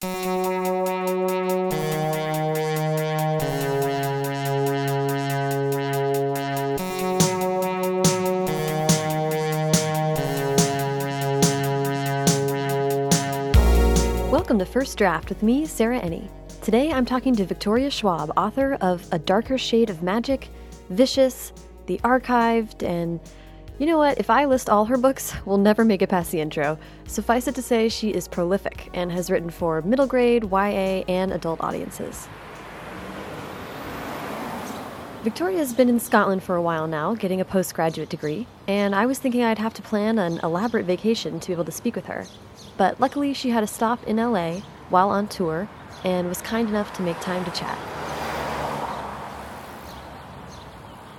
Welcome to First Draft with me, Sarah Enni. Today I'm talking to Victoria Schwab, author of A Darker Shade of Magic, Vicious, The Archived, and you know what? If I list all her books, we'll never make it past the intro. Suffice it to say, she is prolific and has written for middle grade, YA, and adult audiences. Victoria has been in Scotland for a while now, getting a postgraduate degree, and I was thinking I'd have to plan an elaborate vacation to be able to speak with her. But luckily, she had a stop in LA while on tour and was kind enough to make time to chat.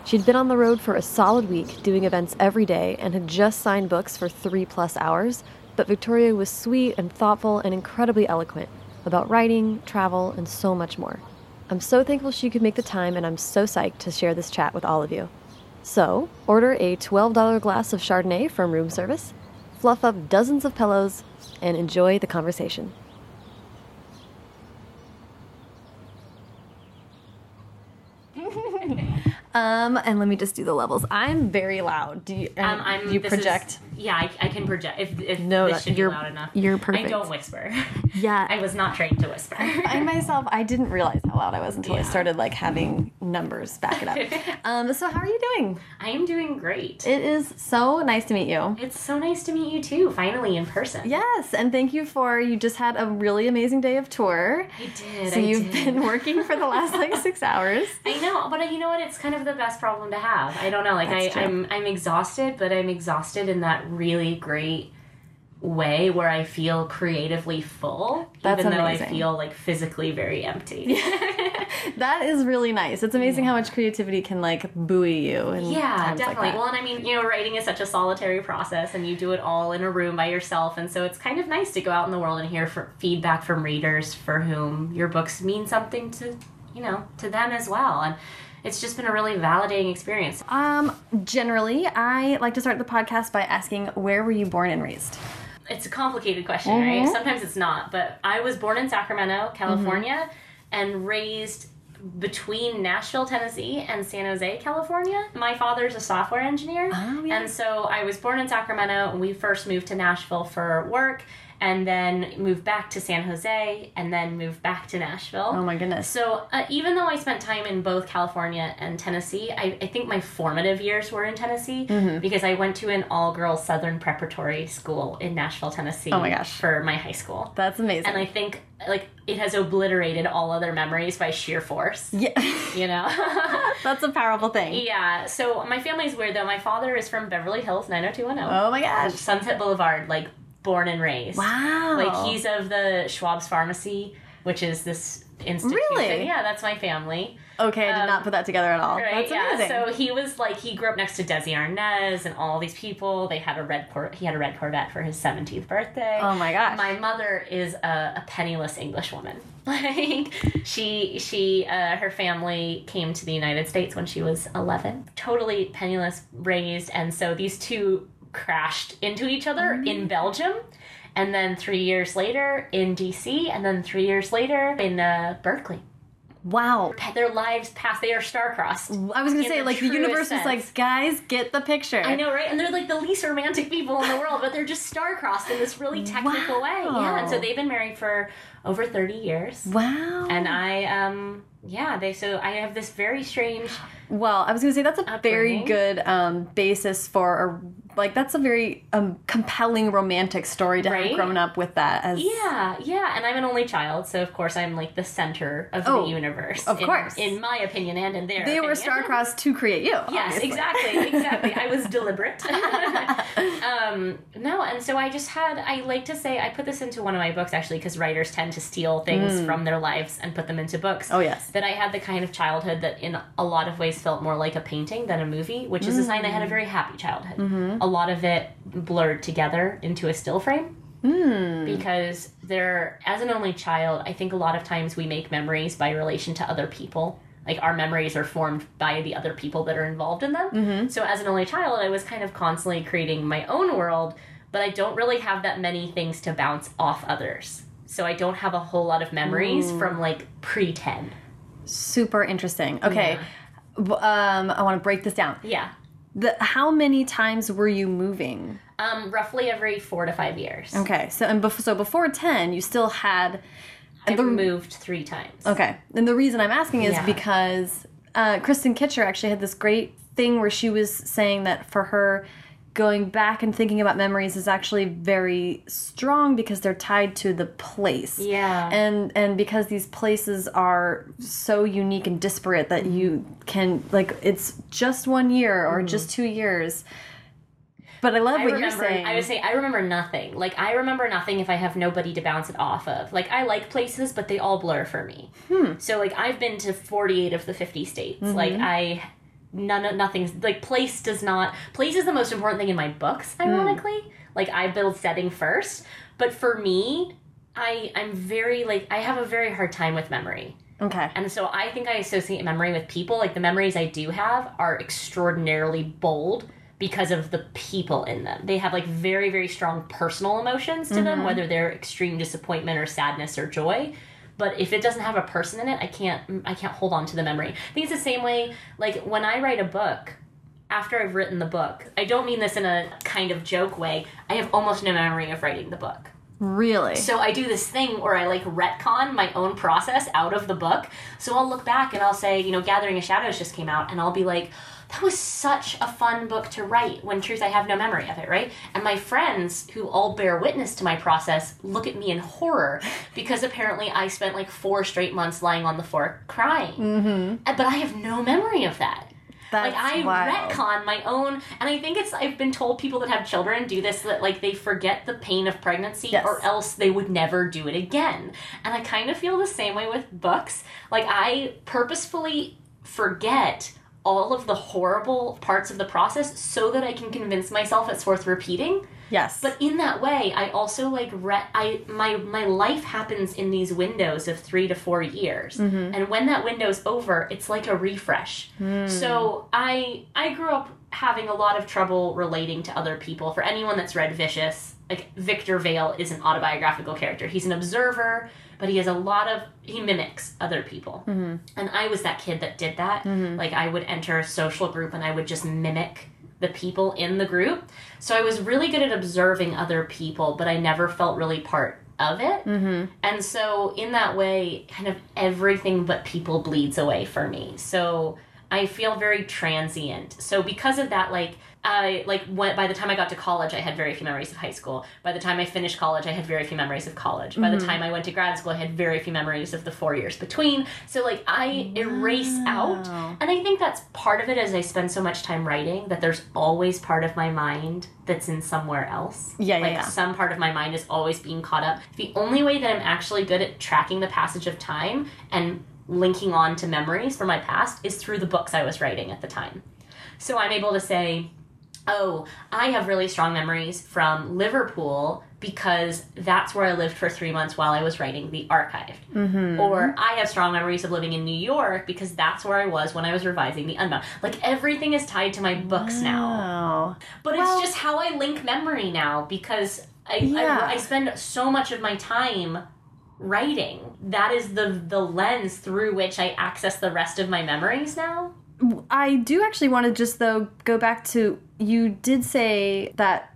She'd been on the road for a solid week, doing events every day, and had just signed books for three plus hours. But Victoria was sweet and thoughtful and incredibly eloquent about writing, travel, and so much more. I'm so thankful she could make the time, and I'm so psyched to share this chat with all of you. So, order a $12 glass of Chardonnay from room service, fluff up dozens of pillows, and enjoy the conversation. Um, and let me just do the levels. I'm very loud. Do you? Um, I'm. do you this is- project? Yeah, I, I can project. If, if No, this should you're- be loud enough. you're perfect. I don't whisper. Yeah. I was not trained to whisper. I myself, I didn't realize how loud I was until I started like having numbers back it up. um, so how are you doing? I am doing great. It is so nice to meet you. it's so nice to meet you too, finally in person. Yes, and thank you for you just had a really amazing day of tour. I did. So I you've did. been working for the last like six hours. I know, but uh, you know what? It's kind of the best problem to have. I don't know. Like That's I, true. I'm, I'm exhausted, but I'm exhausted in that really great way where I feel creatively full, That's even though amazing. I feel like physically very empty. That is really nice. It's amazing how much creativity can like buoy you. Yeah, definitely. Like well, and I mean, you know, writing is such a solitary process, and you do it all in a room by yourself, and so it's kind of nice to go out in the world and hear for feedback from readers for whom your books mean something to, you know, to them as well, and it's just been a really validating experience. um, generally, I like to start the podcast by asking, "Where were you born and raised?" It's a complicated question, Mm-hmm. right? Sometimes it's not, but I was born in Sacramento, California, and raised between Nashville, Tennessee, and San Jose, California. My father's a software engineer, Oh, yeah. and so I was born in Sacramento, and we first moved to Nashville for work, and then moved back to San Jose, and then moved back to Nashville. Oh my goodness. So uh, even though I spent time in both California and Tennessee, I, I think my formative years were in Tennessee Mm-hmm. because I went to an all-girls Southern preparatory school in Nashville, Tennessee. Oh my gosh. For my high school, That's amazing. and I think like it has obliterated all other memories by sheer force. yeah, You know. that's a powerful thing. yeah. So my family's weird though. My father is from Beverly Hills, 90210, Oh my gosh. Sunset Boulevard, like born and raised. Wow. Like he's of the Schwab's Pharmacy, which is this institution. Really? Yeah, that's my family. okay. I did um, not put that together at all. Right? That's yeah. amazing. So he was like he grew up next to Desi Arnaz and all these people. They had a red cor- he had a red Corvette for his seventeenth birthday. oh my gosh. My mother is a, a penniless English woman. Like she she uh, her family came to the United States when she was eleven. Totally penniless, raised, and so these two crashed into each other Mm. in Belgium. And then three years later in DC, and then three years later in uh, Berkeley. wow. Their lives passed. They are star-crossed. I was gonna say, the like, the universe was sense. like, guys, get the picture. I know, right? And they're like the least romantic people in the world, but they're just star-crossed in this really technical way. Yeah, and so they've been married for over 30 years. Wow. And I, um, yeah, they, so I have this very strange, well, I was gonna say that's a very good um, basis for a like that's a very um, compelling romantic story to have grown up with that as yeah, yeah, and I'm an only child, so of course I'm like the center of Oh, the universe. of in- course. In my opinion and in their they were star-crossed to create you. Yes, obviously. exactly, exactly. I was deliberate. um, no, and so I just had. I like to say I put this into one of my books actually because writers tend to steal things from their lives and put them into books. Mm. Oh yes. That I had the kind of childhood that, in a lot of ways, felt more like a painting than a movie, which is a sign I had a Mm. very happy childhood. Mm-hmm. A lot of it blurred together into a still frame Hmm. because there as an only child i think a lot of times we make memories by relation to other people like our memories are formed by the other people that are involved in them Mm-hmm. so as an only child i was kind of constantly creating my own world but i don't really have that many things to bounce off others so I don't have a whole lot of memories from like pre 10. Super interesting. Okay. W- Um, I want to break this down. Yeah. The, how many times were you moving? Um, roughly every four to five years. Okay, so and bef- so before ten, you still had. I've the- moved three times. Okay, and the reason I'm asking is Yeah. because uh, Kristin Kittscher actually had this great thing where she was saying that for her, going back and thinking about memories is actually very strong because they're tied to the place. Yeah. and and because these places are so unique and disparate that you can like it's just one year or just two years. But I love Mm-hmm. I what remember, you're saying. I would say I remember nothing. Like I remember nothing if I have nobody to bounce it off of. Like I like places, but they all blur for me. Hmm. So like I've been to 48 of the 50 states. Mm-hmm. Like I none of nothing's like place does not place is the most important thing in my books Hmm. ironically. Like I build setting first, but for me I I'm very like I have a very hard time with memory. okay. And so I think I associate memory with people. Like the memories I do have are extraordinarily bold because of the people in them. They have like very, very strong personal emotions to them, whether they're extreme disappointment or sadness or joy. But if it doesn't have a person in it, I can't mm, I can't hold on to the memory. I think it's the same way like when I write a book, after I've written the book, I don't mean this in a kind of joke way. I have almost no memory of writing the book. Really? So I do this thing where I like retcon my own process out of the book. So I'll look back and I'll say, you know, Gathering of Shadows just came out, and I'll be like, that was such a fun book to write when truth I have no memory of it, right? And my friends who all bear witness to my process look at me in horror because apparently I spent like four straight months lying on the floor crying. Mm-hmm. But I have no memory of that. That's like I wild. retcon my own, and I think it's I've been told people that have children do this that like they forget the pain of pregnancy, Yes. or else they would never do it again. And I kind of feel the same way with books. Like I purposefully forget all of the horrible parts of the process so that I can convince myself it's worth repeating. Yes. But in that way, I also like re- I my my life happens in these windows of three to four years, Mm-hmm. and when that window's over, it's like a refresh. Hmm. So I I grew up having a lot of trouble relating to other people. For anyone that's read Vicious, like Victor Vale is an autobiographical character. He's an observer, but he has a lot of he mimics other people. Mm-hmm. And I was that kid that did that. Like I would enter a social group and I would just mimic the people in the group. So I was really good at observing other people, but I never felt really part of it. Mm-hmm. And so in that way, kind of everything but people bleeds away for me. So I feel very transient. So because of that, like I like when by the time I got to college, I had very few memories of high school. By the time I finished college, I had very few memories of college. By the mm-hmm. time I went to grad school, I had very few memories of the four years between. So like I erase out, and I think that's part of it. As I spend so much time writing, that there's always part of my mind that's in somewhere else. Yeah, yeah, like yeah. some part of my mind is always being caught up. The only way that I'm actually good at tracking the passage of time and linking on to memories from my past is through the books I was writing at the time. So I'm able to say, oh, I have really strong memories from Liverpool because that's where I lived for three months while I was writing The Archived. Mm-hmm. Or I have strong memories of living in New York because that's where I was when I was revising The Unbound. Like everything is tied to my books now. Oh. But Well- it's just how I link memory now because I, Yeah. I, I spend so much of my time writing. That is the the lens through which I access the rest of my memories now. I do actually want to just though go back to you did say that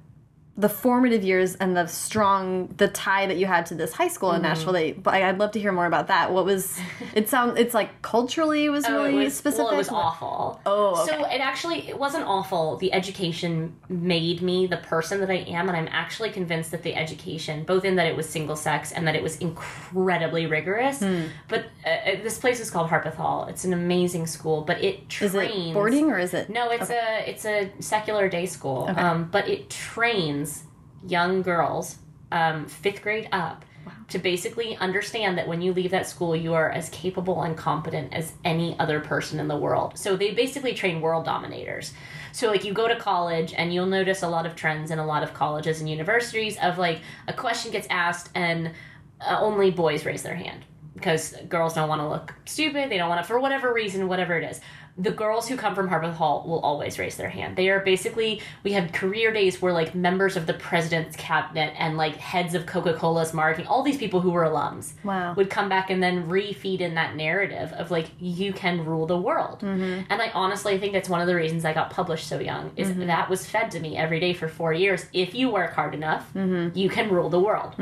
the formative years and the strong the tie that you had to this high school in Mm-hmm. Nashville. They, but I'd love to hear more about that. What was it? Sound it's like culturally it was Oh, really was, specific. Well, it was awful. Oh, So it actually it wasn't awful. The education made me the person that I am, and I'm actually convinced that the education, both in that it was single sex and that it was incredibly rigorous. Hmm. But uh, uh, this place is called Harpeth Hall. It's an amazing school, but it trains. Is it boarding or is it? No, it's a it's a secular day school, um, but it trains young girls, um, fifth grade up, to basically understand that when you leave that school, you are as capable and competent as any other person in the world. So they basically train world dominators. So like you go to college and you'll notice a lot of trends in a lot of colleges and universities of like a question gets asked and uh, only boys raise their hand because girls don't want to look stupid they don't want to for whatever reason whatever it is the girls who come from Harpeth Hall will always raise their hand. They are basically we have career days where like members of the president's cabinet and like heads of Coca Cola's marketing, all these people who were alums, Wow. would come back and then refeed in that narrative of like you can rule the world. Mm-hmm. And I honestly think that's one of the reasons I got published so young is Mm-hmm. that was fed to me every day for four years. If you work hard enough, Mm-hmm. you can rule the world,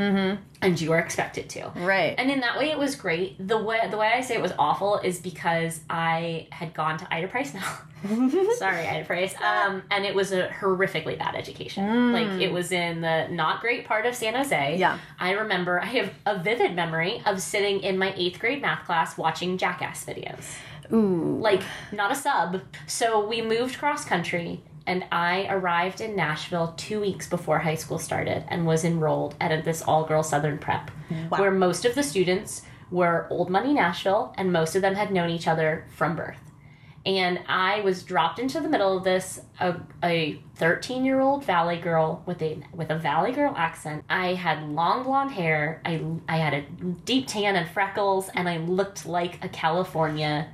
and you are expected to. Right. And in that way, it was great. The way the way I say it was awful is because I had gone to Ida Price now. Sorry, Ida Price. Um, and it was a horrifically bad education. Like it was in the not great part of San Jose. Yeah. I remember I have a vivid memory of sitting in my eighth grade math class watching Jackass videos. Ooh. Like not a sub. So we moved cross country. And I arrived in Nashville two weeks before high school started and was enrolled at this all girl Southern prep, where most of the students were old money Nashville and most of them had known each other from birth. And I was dropped into the middle of this a, a 13 year old valley girl with a with a valley girl accent. I had long blonde hair. I I had a deep tan and freckles, and I looked like a California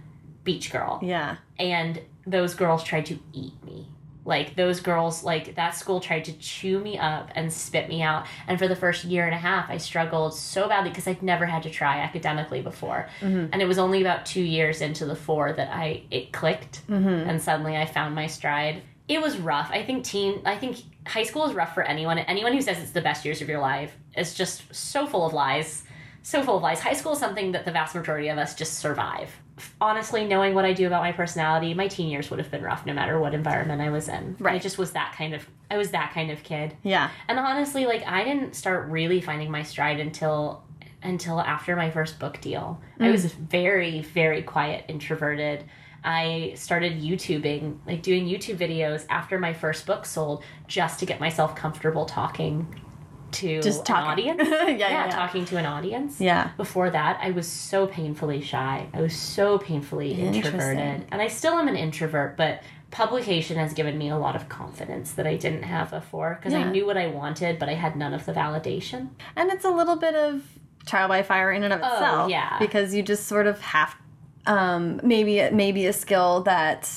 beach girl Yeah. and those girls tried to eat me like those girls like that school tried to chew me up and spit me out. And for the first year and a half i struggled so badly because i'd never had to try academically before. Mm-hmm. And it was only about two years into the four that i it clicked. Mm-hmm. And suddenly i found my stride. It was rough. I think teen i think high school is rough for anyone. Anyone who says it's the best years of your life is just so full of lies. So full of lies. High school is something that the vast majority of us just survive. Honestly, knowing what I do about my personality, my teen years would have been rough no matter what environment I was in. Right. I just was that kind of I was that kind of kid. Yeah. And honestly, like I didn't start really finding my stride until until after my first book deal. I mm. was very very quiet, introverted. I started YouTubing, like doing YouTube videos after my first book sold just to get myself comfortable talking to Just an talking. audience. Yeah, yeah, yeah. talking to an audience. Yeah. Before that, I was so painfully shy. I was so painfully introverted. And I still am an introvert, but publication has given me a lot of confidence that I didn't have before because Yeah. I knew what I wanted, but I had none of the validation. And it's a little bit of trial by fire in and of itself. Oh, yeah. Because you just sort of have um, maybe maybe a skill that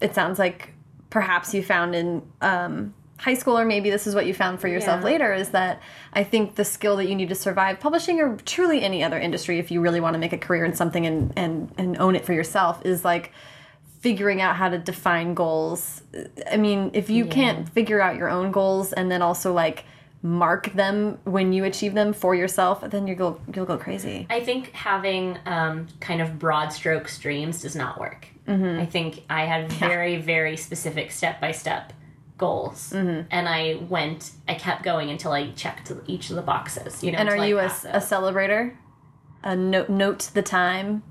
it sounds like perhaps you found in um, high school or maybe this is what you found for yourself Yeah. later is that I think the skill that you need to survive publishing or truly any other industry if you really want to make a career in something and and, and own it for yourself is like figuring out how to define goals. I mean, if you can't figure out your own goals and then also like mark them when you achieve them for yourself, then you go you'll go crazy. I think having um, kind of broad stroke streams does not work. Mm-hmm. I think I had very, very specific step by step goals, Mm-hmm. and I went. I kept going until I checked each of the boxes. You know, And are you a, a celebrator? A note note the time.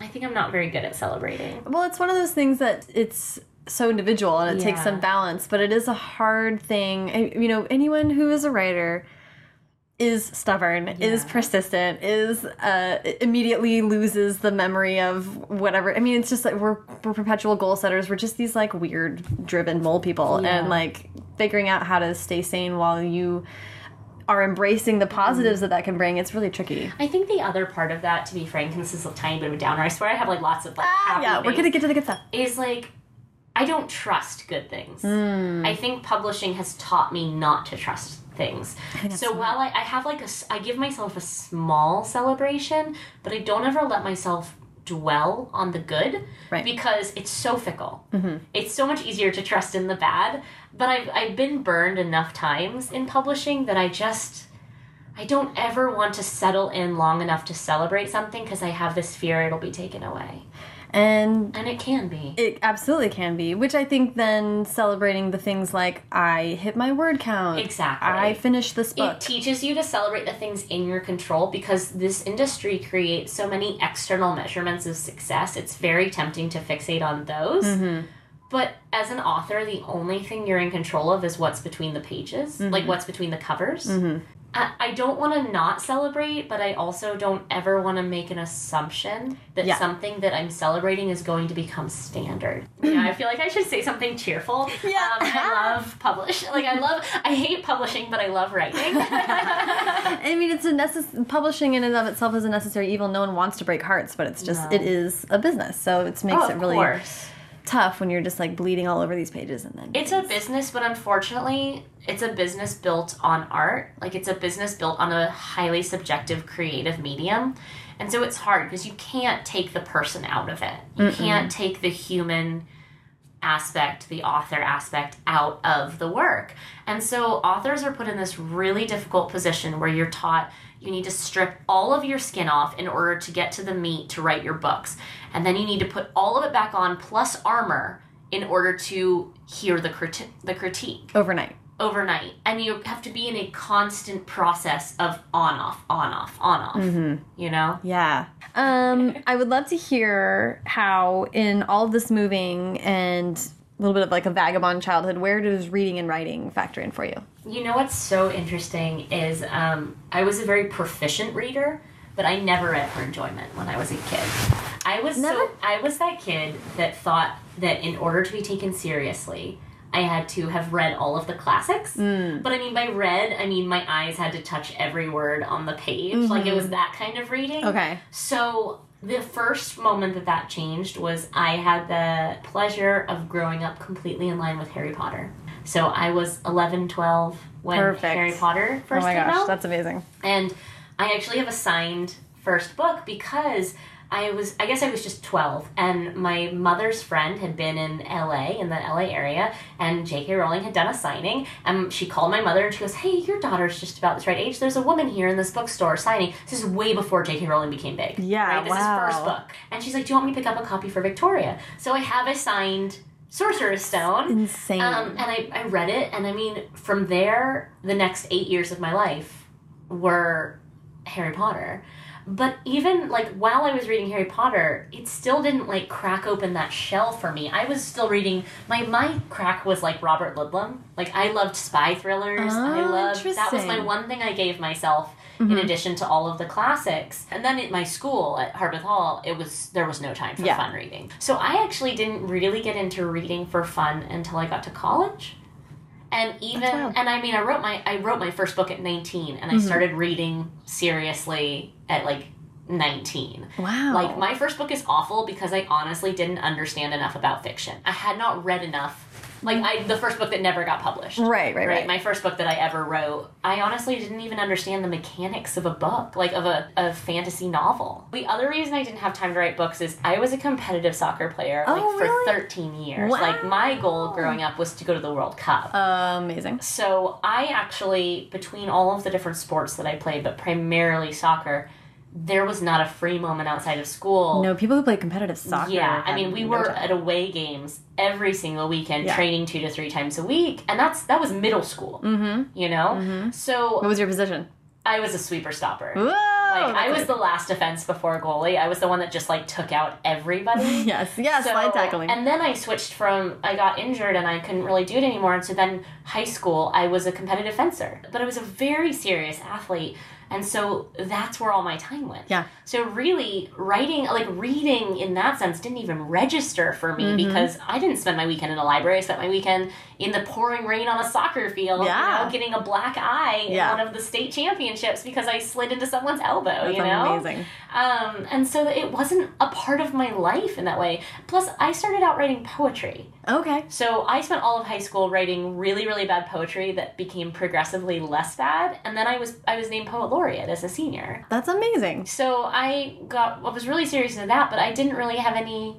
I think I'm not very good at celebrating. Well, it's one of those things that it's so individual and it takes some balance, but it is a hard thing. You know, anyone who is a writer is stubborn, is persistent, is uh, immediately loses the memory of whatever. I mean, it's just like we're, we're perpetual goal setters. We're just these like weird driven mole people, Yeah. and like figuring out how to stay sane while you are embracing the positives that that can bring. It's really tricky. I think the other part of that, to be frank, and this is a tiny bit of a downer. I swear I have like lots of like happy yeah, we're gonna get to the good stuff. is like I don't trust good things. Hmm. I think publishing has taught me not to trust things. So while I, I have like a, I give myself a small celebration, but I don't ever let myself dwell on the good Right. because it's so fickle. It's so much easier to trust in the bad. But I've I've been burned enough times in publishing that I just. I don't ever want to settle in long enough to celebrate something because I have this fear it'll be taken away. And And it can be. It absolutely can be, which I think then celebrating the things like I hit my word count. Exactly. I finished this book. It teaches you to celebrate the things in your control because this industry creates so many external measurements of success. It's very tempting to fixate on those. Mm-hmm. But as an author, the only thing you're in control of is what's between the pages, Mm-hmm. like what's between the covers. I, I don't want to not celebrate, but I also don't ever want to make an assumption that Yeah. something that I'm celebrating is going to become standard. Yeah, I feel like I should say something cheerful. Yeah. Um, I love publish. Like I love. I hate publishing, but I love writing. I mean, it's a necess- publishing in and of itself is a necessary evil. No one wants to break hearts, but it's just No. it is a business, so it makes Oh, it really course. Tough when you're just like bleeding all over these pages and then It's a business, but unfortunately, it's a business built on art. Like it's a business built on a highly subjective creative medium. And so it's hard because you can't take the person out of it. You can't take the human aspect, the author aspect out of the work. And so authors are put in this really difficult position where you're taught you need to strip all of your skin off in order to get to the meat to write your books. And then you need to put all of it back on plus armor in order to hear the criti- the critique overnight. overnight. And you have to be in a constant process of on off, on off, on off. You know? Yeah. Um, I would love to hear how, in all of this moving and little bit of like a vagabond childhood, where does reading and writing factor in for you? You know what's so interesting is um, I was a very proficient reader, but I never read for enjoyment when I was a kid. I was Never? so I was that kid that thought that in order to be taken seriously, I had to have read all of the classics. But I mean by read, I mean my eyes had to touch every word on the page. Like it was that kind of reading. Okay. So the first moment that that changed was I had the pleasure of growing up completely in line with Harry Potter. So I was 11, 12 when Perfect. Harry Potter oh first Oh my came gosh, out. that's amazing. And I actually have a signed first book because I was I guess I was just 12 and my mother's friend had been in LA in the LA area and JK Rowling had done a signing and she called my mother and she goes, "Hey, your daughter's just about this right age. There's a woman here in this bookstore signing." This is way before JK Rowling became big. Yeah, Right? This wow. is first book. And she's like, "Do you want me to pick up a copy for Victoria?" So I have a signed Sorcerer's Stone. Insane. Um, and I, I read it, and I mean, from there, the next eight years of my life were Harry Potter. But even like while I was reading Harry Potter, it still didn't like crack open that shell for me. I was still reading my my crack was like Robert Ludlum. Like I loved spy thrillers. I Oh, loved that was my. Mm-hmm. one thing I gave myself in addition to all of the classics. And then at my school at Harpeth Hall, it was there was no time for Yeah. fun reading. So I actually didn't really get into reading for fun until I got to college. And even. Mm-hmm. and I mean I wrote my I wrote my first book at 19 and I started reading seriously at like 19. wow. Like my first book is awful because I honestly didn't understand enough about fiction. I had not read enough. Like I the first book that never got published. Right, right, right. My first book that I ever wrote, I honestly didn't even understand the mechanics of a book, like of a, a fantasy novel. The other reason I didn't have time to write books is I was a competitive soccer player like Oh, for really? 13 years. Wow. Like my goal growing up was to go to the World Cup. amazing. So I actually, between all of the different sports that I played, but primarily soccer, there was not a free moment outside of school. No, people who play competitive soccer. Yeah, I mean, we no were time. at away games every single weekend, Yeah. training two to three times a week, and that's that was middle school. Mm-hmm. You know, so What was your position? I was a sweeper stopper. Whoa! Like I was it. the last defense before goalie. I was the one that just like took out everybody. yes, yes, So- slide tackling. And then I switched from I got injured and I couldn't really do it anymore. And so then high school I was a competitive fencer. But I was a very serious athlete. And so that's where all my time went. Yeah. So really writing like reading in that sense didn't even register for me mm-hmm. because I didn't spend my weekend in a library. I spent my weekend in the pouring rain on a soccer field, Yeah. you know, getting a black eye Yeah. in one of the state championships because I slid into someone's elbow, That's you know? amazing. Um, and so it wasn't a part of my life in that way. Plus, I started out writing poetry. Okay. So I spent all of high school writing really, really bad poetry that became progressively less bad, and then I was I was named poet laureate as a senior. That's amazing. So I got I was really serious into that, but I didn't really have any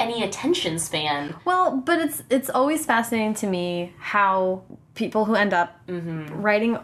any attention span. Well, but it's it's always fascinating to me how people who end up Mm-hmm. writing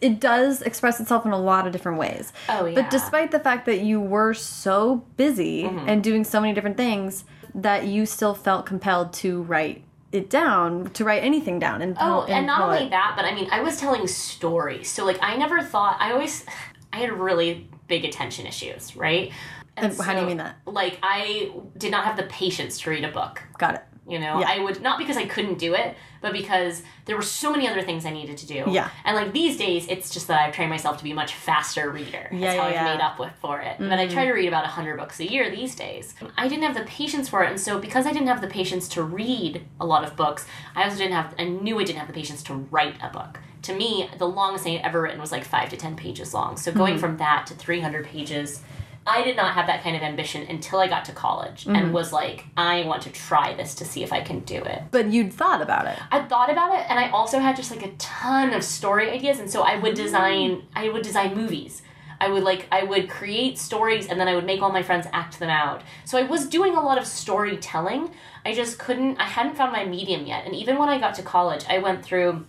it does express itself in a lot of different ways. Oh yeah. But despite the fact that you were so busy Mm-hmm. and doing so many different things, that you still felt compelled to write it down, to write anything down. And Oh, and not only that, but I mean, I was telling stories. So like, I never thought. I always, I had really big attention issues, right? And how do you mean that? Like, I did not have the patience to read a book. got it. You know, Yeah. I would not because I couldn't do it, but because there were so many other things I needed to do. Yeah. And like these days, it's just that I've trained myself to be a much faster reader. That's Yeah, how yeah, I've. Mm-hmm. made up with for it. But I try to read about hundred books a year these days. I didn't have the patience for it, and so because I didn't have the patience to read a lot of books, I also didn't have. I knew I didn't have the patience to write a book. To me, the longest thing I had ever written was like five to ten pages long. So Mm-hmm. going from that to three hundred pages I did not have that kind of ambition until I got to college and mm-hmm. was like, I want to try this to see if I can do it. But you'd thought about it. I thought about it and I also had just like a ton of story ideas and so I would design mm. I would design movies. I would like I would create stories and then I would make all my friends act them out. So I was doing a lot of storytelling. I just couldn't I hadn't found my medium yet. And even when I got to college, I went through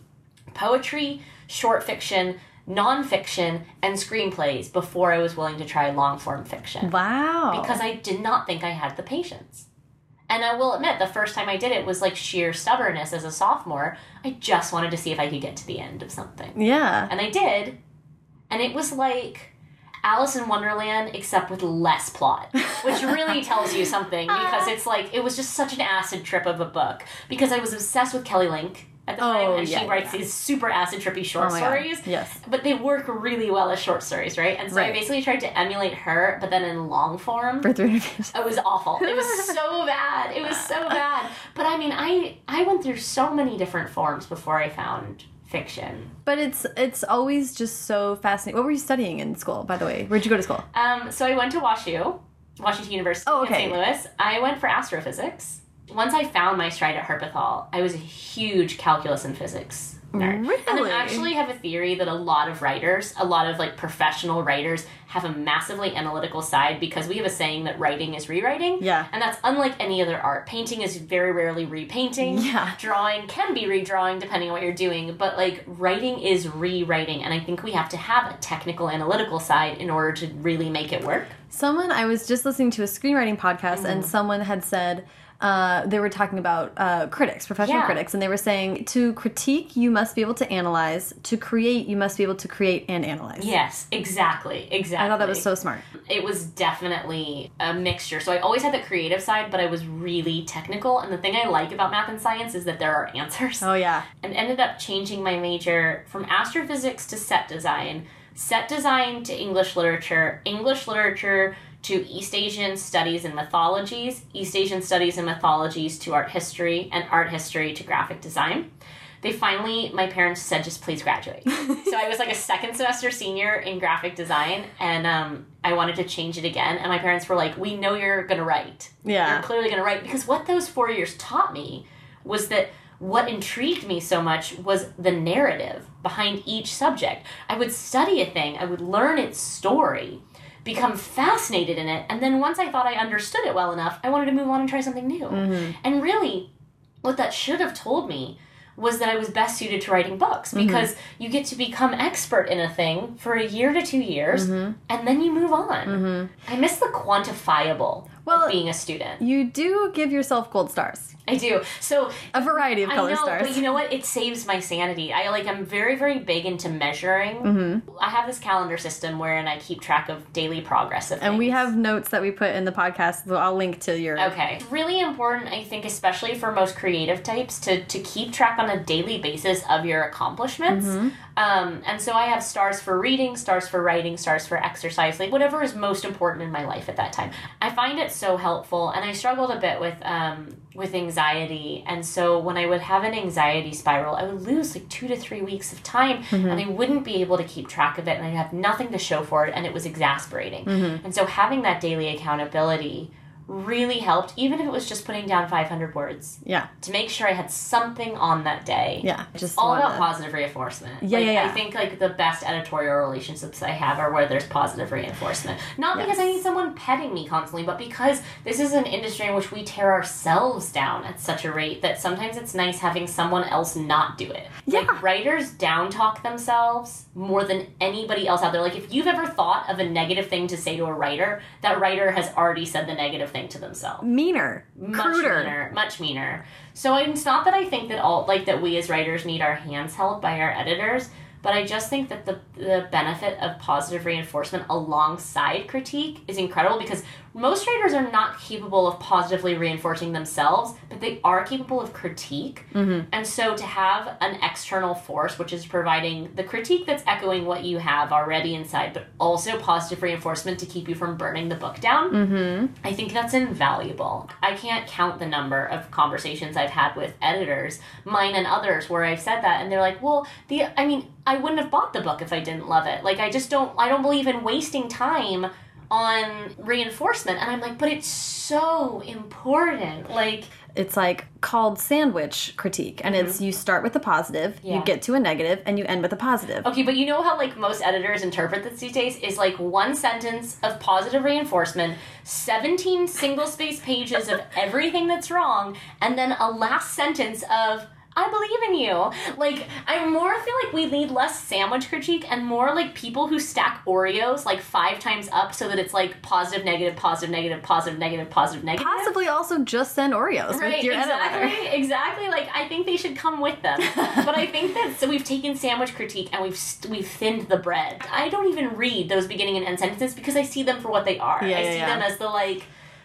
poetry, short fiction, nonfiction, and screenplays before I was willing to try long form fiction Wow. because I did not think I had the patience. And I will admit, the first time I did it was like sheer stubbornness as a sophomore. I just wanted to see if I could get to the end of something. yeah. And I did. And it was like Alice in Wonderland, except with less plot, which really tells you something because it's like, it was just such an acid trip of a book. Because I was obsessed with Kelly Link at the time, Oh, and yeah, she writes yeah. these super acid trippy short Oh my God. stories Yes. but they work really well as short stories, right? And so I basically tried to emulate her, but then in long form. For 300 pages. It was awful. It was so bad. It was so bad. But I mean, I I went through so many different forms before I found fiction. But it's it's always just so fascinating. What were you studying in school, by the way? Where'd you go to school? Um, so I went to WashU, Washington University Oh, okay. in St. Louis. I went for astrophysics. Once I found my stride at Harpeth Hall, I was a huge calculus and physics nerd. And Really? I actually have a theory that a lot of writers, a lot of like professional writers, have a massively analytical side because we have a saying that writing is rewriting. Yeah. And that's unlike any other art. Painting is very rarely repainting. Yeah. Drawing can be redrawing depending on what you're doing, but like writing is rewriting. And I think we have to have a technical analytical side in order to really make it work. Someone I was just listening to a screenwriting podcast, and mm. someone had said uh, they were talking about uh, critics, professional Yeah. critics, and they were saying to critique you must be able to analyze, to create you must be able to create and analyze. Yes, exactly. Exactly. I thought that was so smart. it was definitely a mixture. So I always had the creative side, but I was really technical. And the thing I like about math and science is that there are answers. Oh yeah, And ended up changing my major from astrophysics to set design, set design to English literature, English literature to East Asian studies and mythologies, East Asian studies and mythologies to art history, and art history to graphic design. They finally, my parents said, just please graduate. so I was like a second semester senior in graphic design, and um, I wanted to change it again. And my parents were like, "We know you're gonna write. Yeah. you're clearly gonna write." Because what those four years taught me was that what intrigued me so much was the narrative behind each subject. I would study a thing, I would learn its story, become fascinated in it, and then once I thought I understood it well enough, I wanted to move on and try something new. Mm-hmm. And really, what that should have told me was that I was best suited to writing books mm-hmm. because you get to become expert in a thing for a year to two years mm-hmm. and then you move on. I miss the quantifiable Well, of being a student. you do give yourself gold stars, I do. So a variety of I color know, stars. but you know what? It saves my sanity. I like. I'm very, very big into measuring. Mm-hmm. I have this calendar system wherein I keep track of daily progress of and we have notes that we put in the podcast. So I'll link to your. Okay. It's really important, I think, especially for most creative types, to, to keep track on a daily basis of your accomplishments. Mm-hmm. Um, and so I have stars for reading, stars for writing, stars for exercise, like whatever is most important in my life at that time. I find it so helpful, and I struggled a bit with um, with anxiety. And so when I would have an anxiety spiral, I would lose like two to three weeks of time, mm-hmm. and I wouldn't be able to keep track of it, and I'd have nothing to show for it, and it was exasperating. Mm-hmm. And so having that daily accountability really helped, even if it was just putting down 500 words, Yeah, to make sure I had something on that day. yeah. It's Just all wanna- about positive reinforcement. Yeah, Like, yeah, yeah. I think like the best editorial relationships I have are where there's positive reinforcement. Not because I need someone petting me constantly, but because this is an industry in which we tear ourselves down at such a rate that sometimes it's nice having someone else not do it. Yeah. Like writers down talk themselves more than anybody else out there. Like if you've ever thought of a negative thing to say to a writer, that writer has already said the negative thing to themselves meaner, much cruder. meaner, much meaner. So it's not that I think that all like that we as writers need our hands held by our editors, but I just think that the the benefit of positive reinforcement alongside critique is incredible because most writers are not capable of positively reinforcing themselves, but they are capable of critique. Mm-hmm. And so to have an external force which is providing the critique that's echoing what you have already inside, but also positive reinforcement to keep you from burning the book down. Mm-hmm. I think that's invaluable. I can't count the number of conversations I've had with editors, mine and others, where I've said that, and they're like, "Well, the I mean, I wouldn't have bought the book if I didn't love it. Like, I just don't. I don't believe in wasting time." On reinforcement and I'm like, but it's so important. Like it's like called sandwich critique and it's you start with a positive Mm-hmm. Yeah. you get to a negative and you end with a positive Okay, but you know how like most editors interpret this these days is like one sentence of positive reinforcement, 17 single space pages of everything that's wrong, and then a last sentence of I believe in you. Like I more feel like we need less sandwich critique and more like people who stack Oreos like five times up so that it's like positive, negative, positive, negative, positive, negative, positive, negative. possibly also just send oreos Right, with your exactly, exactly. Like I think they should come with them, but I think that so we've taken sandwich critique and we've we've thinned the bread. I don't even read those beginning and end sentences because I see them for what they are. Yeah, I yeah, see yeah. them as the like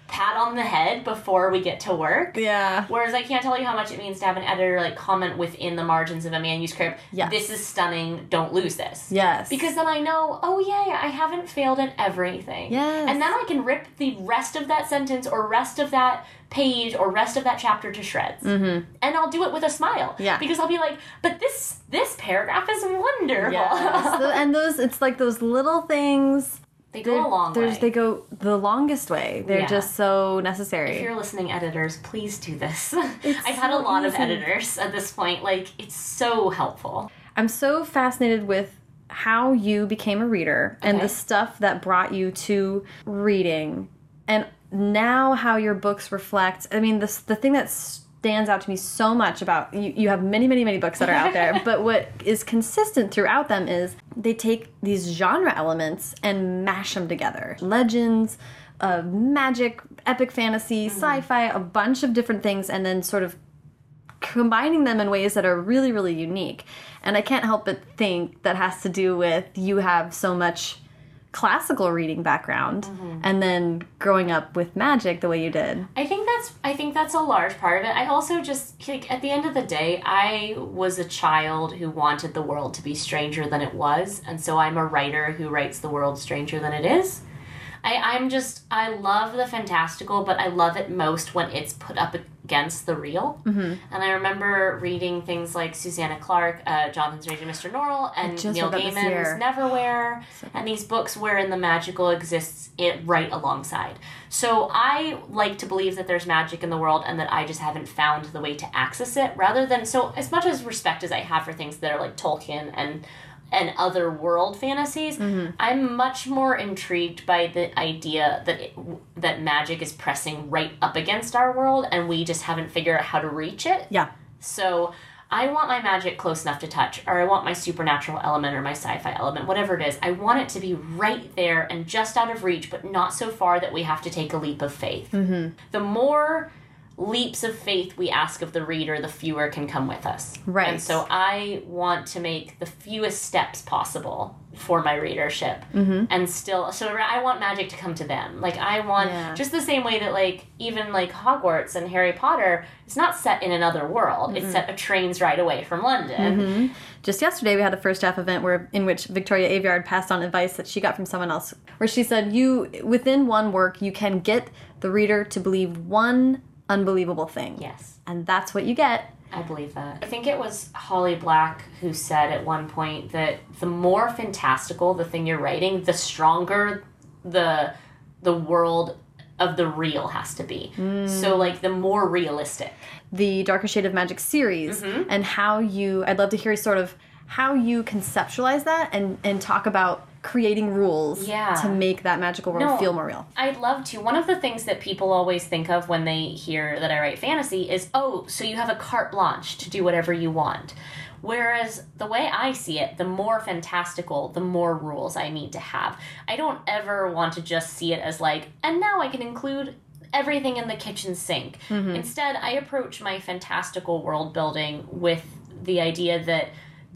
pat on the head before we get to work. yeah Whereas I can't tell you how much it means to have an editor like comment within the margins of a manuscript. Yes. This is stunning. Don't lose this. yes Because then I know, oh yeah, I haven't failed at everything. Yes. And then I can rip the rest of that sentence or rest of that page or rest of that chapter to shreds. Mm-hmm. And I'll do it with a smile. Yeah. Because I'll be like, but this this paragraph is wonderful. Yes. And those it's like those little things they go a long there's way. they go the longest way they're Yeah. just so necessary. if you're listening, editors, please do this. I've had a lot of editors at this point. Like, it's so helpful. i'm so fascinated with how you became a reader and the stuff that brought you to reading and now how your books reflect i mean this the thing that stands out to me so much about you, you have many many many books that are out there but what is consistent throughout them is they take these genre elements and mash them together. Legends uh, magic epic fantasy sci-fi a bunch of different things and then sort of combining them in ways that are really really unique. And i can't help but think that has to do with you have so much classical reading background and then growing up with magic the way you did. I think think that's a large part of it. I also just like at the end of the day, I was a child who wanted the world to be stranger than it was, and so I'm a writer who writes the world stranger than it is. I, I'm just I love the fantastical, but I love it most when it's put up against the real. Mm-hmm. And I remember reading things like Susanna Clarke, uh, Jonathan Strange and Mr. Norrell, and Neil read that this year. Gaiman's Neverwhere, and these books wherein the magical exists it right alongside. So I like to believe that there's magic in the world and that I just haven't found the way to access it. Rather than so as much as respect as I have for things that are like Tolkien and and other world fantasies, Mm-hmm. I'm much more intrigued by the idea that it, that magic is pressing right up against our world and we just haven't figured out how to reach it. yeah So I want my magic close enough to touch, or I want my supernatural element or my sci fi element, whatever it is. I want it to be right there and just out of reach, but not so far that we have to take a leap of faith. Mm-hmm. The more leaps of faith we ask of the reader, the fewer can come with us. Right. And so I want to make the fewest steps possible for my readership mm-hmm. and still so i want magic to come to them like i want Yeah. just the same way that like even like hogwarts and harry potter it's not set in another world it's set a train's ride away from london just yesterday we had a First Draft event where in which Victoria Aveyard passed on advice that she got from someone else where she said you within one work you can get the reader to believe one unbelievable thing yes and that's what you get I believe that. I think it was Holly Black who said at one point that the more fantastical the thing you're writing, the stronger the the world of the real has to be. So like the more realistic. the Darker Shade of Magic series Mm-hmm. and how you I'd love to hear sort of how you conceptualize that and and talk about creating rules Yeah. to make that magical world No. feel more real. I'd love to. One of the things that people always think of when they hear that I write fantasy is, oh, so you have a carte blanche to do whatever you want. Whereas the way I see it, the more fantastical, the more rules I need to have. I don't ever want to just see it as like, and now I can include everything in the kitchen sink. Mm-hmm. Instead, I approach my fantastical world building with the idea that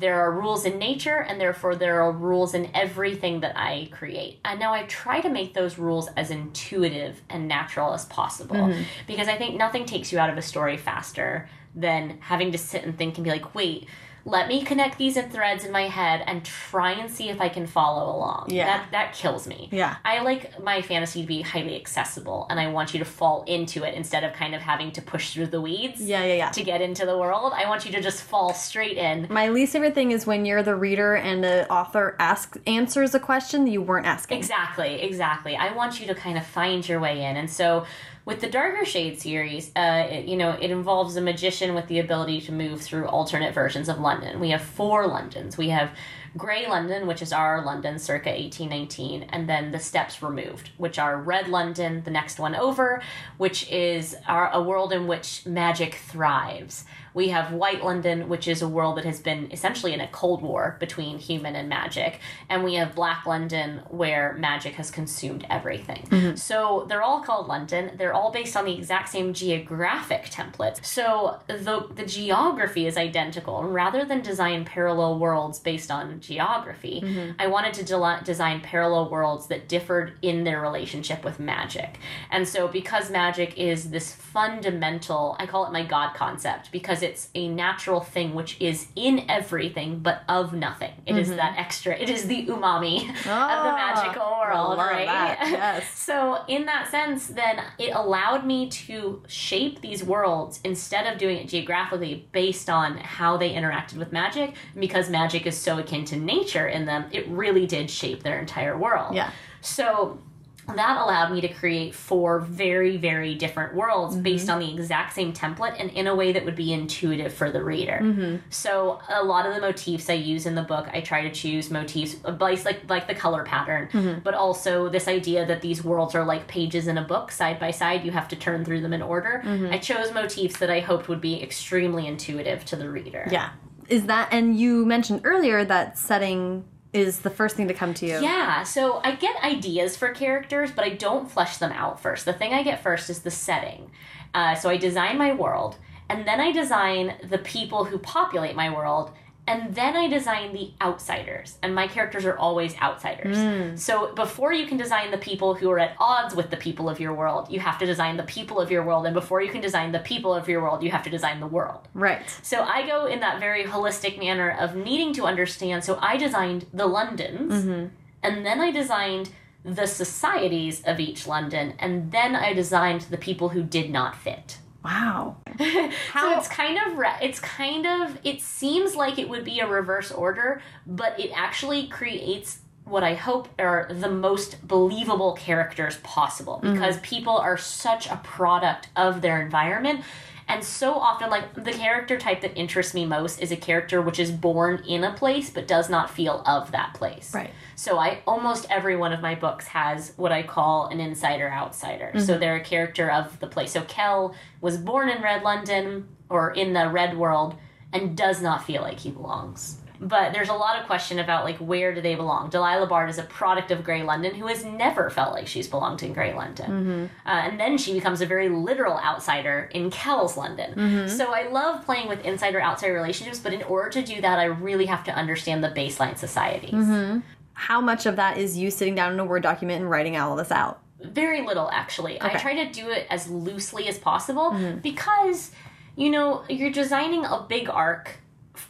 there are rules in nature and therefore there are rules in everything that I create. And now I try to make those rules as intuitive and natural as possible mm-hmm. because I think nothing takes you out of a story faster than having to sit and think and be like, wait, let me connect these in threads in my head and try and see if I can follow along. Yeah. That that kills me. Yeah. I like my fantasy to be highly accessible and I want you to fall into it instead of kind of having to push through the weeds Yeah, yeah, yeah. to get into the world. I want you to just fall straight in. My least favorite thing is when you're the reader and the author asks answers a question that you weren't asking. Exactly, exactly. I want you to kind of find your way in. And so with the Darker Shade series, uh, it, you know, it involves a magician with the ability to move through alternate versions of London. We have four Londons. We have Grey London, which is our London circa 1819, and then the steps removed, which are Red London, the next one over, which is our, a world in which magic thrives. We have White London, which is a world that has been essentially in a cold war between human and magic. And we have Black London, where magic has consumed everything. Mm-hmm. So they're all called London. They're all based on the exact same geographic templates. So the, the geography is identical. And rather than design parallel worlds based on geography, mm-hmm. I wanted to de- design parallel worlds that differed in their relationship with magic. And so because magic is this fundamental, I call it my God concept, because it's a natural thing which is in everything but of nothing. It is that extra, it is the umami of the Ah, magical world, right? that, yes. so, in that sense, then it allowed me to shape these worlds instead of doing it geographically based on how they interacted with magic. Because magic is so akin to nature in them, it really did shape their entire world. Yeah. So that allowed me to create four very, very different worlds mm-hmm. based on the exact same template and in a way that would be intuitive for the reader. Mm-hmm. So a lot of the motifs I use in the book, I try to choose motifs uh, like like, like the color pattern, mm-hmm. but also this idea that these worlds are like pages in a book side by side. You have to turn through them in order. I chose motifs that I hoped would be extremely intuitive to the reader. Yeah. Is that and you mentioned earlier that setting is the first thing to come to you. Yeah, so I get ideas for characters, but I don't flesh them out first. The thing I get first is the setting. Uh, so I design my world, and then I design the people who populate my world, and then I design the outsiders. And my characters are always outsiders. Hmm. So before you can design the people who are at odds with the people of your world, you have to design the people of your world. And before you can design the people of your world, you have to design the world. Right. So I go in that very holistic manner of needing to understand. So I designed the Londons, mm-hmm. and then I designed the societies of each London, and then I designed the people who did not fit. Wow. So it's kind of it's kind of it seems like it would be a reverse order, but it actually creates what I hope are the most believable characters possible mm-hmm. because people are such a product of their environment. And so often, like the character type that interests me most is a character which is born in a place but does not feel of that place. Right. So I almost every one of my books has what I call an insider outsider. So mm-hmm. they're a character of the place. So Kell was born in Red London or in the Red World and does not feel like he belongs. But there's a lot of question about like where do they belong. Delilah Bard is a product of Grey London who has never felt like she's belonged in Grey London, mm-hmm. uh, and then she becomes a very literal outsider in Kell's London. Mm-hmm. So I love playing with insider-outsider relationships, but in order to do that, I really have to understand the baseline societies. Mm-hmm. how much of that is you sitting down in a Word document and writing all this out? Very little, actually. I try to do it as loosely as possible because, you know, you're designing a big arc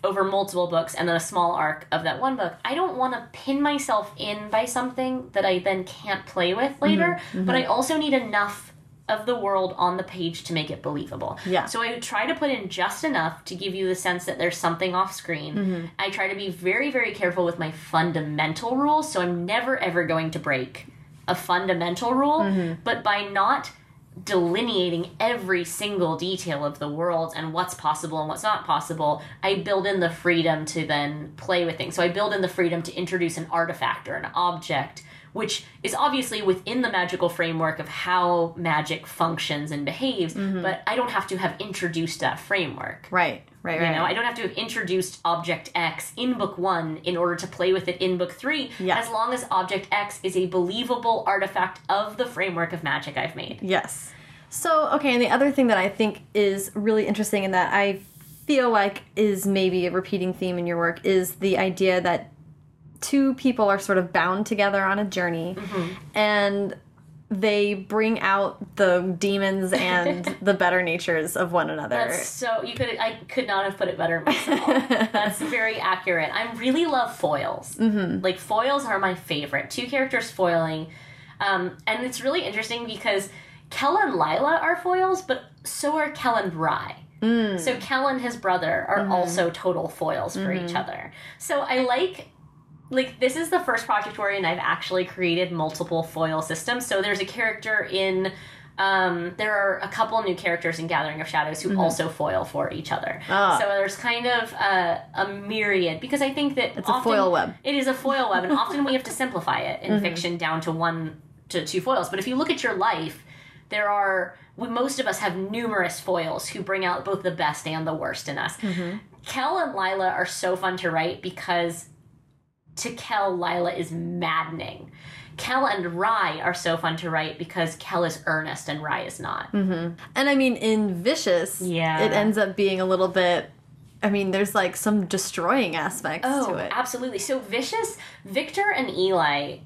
over multiple books and then a small arc of that one book. I don't want to pin myself in by something that I then can't play with mm-hmm, later, mm-hmm. but I also need enough of the world on the page to make it believable. Yeah. So I try to put in just enough to give you the sense that there's something off screen. Mm-hmm. I try to be very, very careful with my fundamental rules, so I'm never ever going to break a fundamental rule, but by not delineating every single detail of the world and what's possible and what's not possible, I build in the freedom to then play with things. So I build in the freedom to introduce an artifact or an object, which is obviously within the magical framework of how magic functions and behaves, mm-hmm. but I don't have to have introduced that framework. Right. Right. Right. You know, I don't have to have introduced object X in book one in order to play with it in book three, Yeah. as long as object X is a believable artifact of the framework of magic I've made. Yes. So, okay, and the other thing that I think is really interesting and that I feel like is maybe a repeating theme in your work is the idea that two people are sort of bound together on a journey and they bring out the demons and the better natures of one another. That's so you could I could not have put it better myself. That's very accurate. I really love foils. Mm-hmm. Like foils are my favorite. Two characters foiling, um, and it's really interesting because Kell and Lila are foils, but so are Kell and Rhy. Mm. So Kell and his brother are Mm-hmm. also total foils for each other. So I like like this is the first project wherein I've actually created multiple foil systems. So there's a character in um, there are a couple new characters in Gathering of Shadows who also foil for each other. Mm-hmm. Ah. So there's kind of a, a myriad because I think that It's a foil web. It is a foil web, and often we have to simplify it in Mm-hmm. fiction down to one to two foils. But if you look at your life, there are we, most of us have numerous foils who bring out both the best and the worst in us. Mm-hmm. Kell and Lila are so fun to write because to Kell, Lila is maddening. Kell and Rhy are so fun to write because Kell is earnest and Rhy is not. Mm-hmm. And I mean, in Vicious, Yeah. it ends up being a little bit. I mean, there's like some destroying aspects Oh, to it. absolutely. So Vicious, Victor and Eli,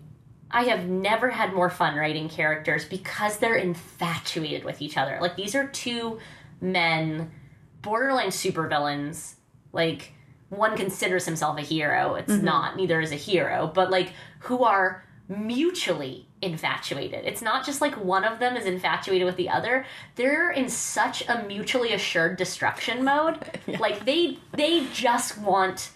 I have never had more fun writing characters because they're infatuated with each other. Like these are two men, borderline supervillains. Like one considers himself a hero. It's not, neither is a hero, but like who are mutually infatuated. It's not just like one of them is infatuated with the other. They're in such a mutually assured destruction mode. Like they they just want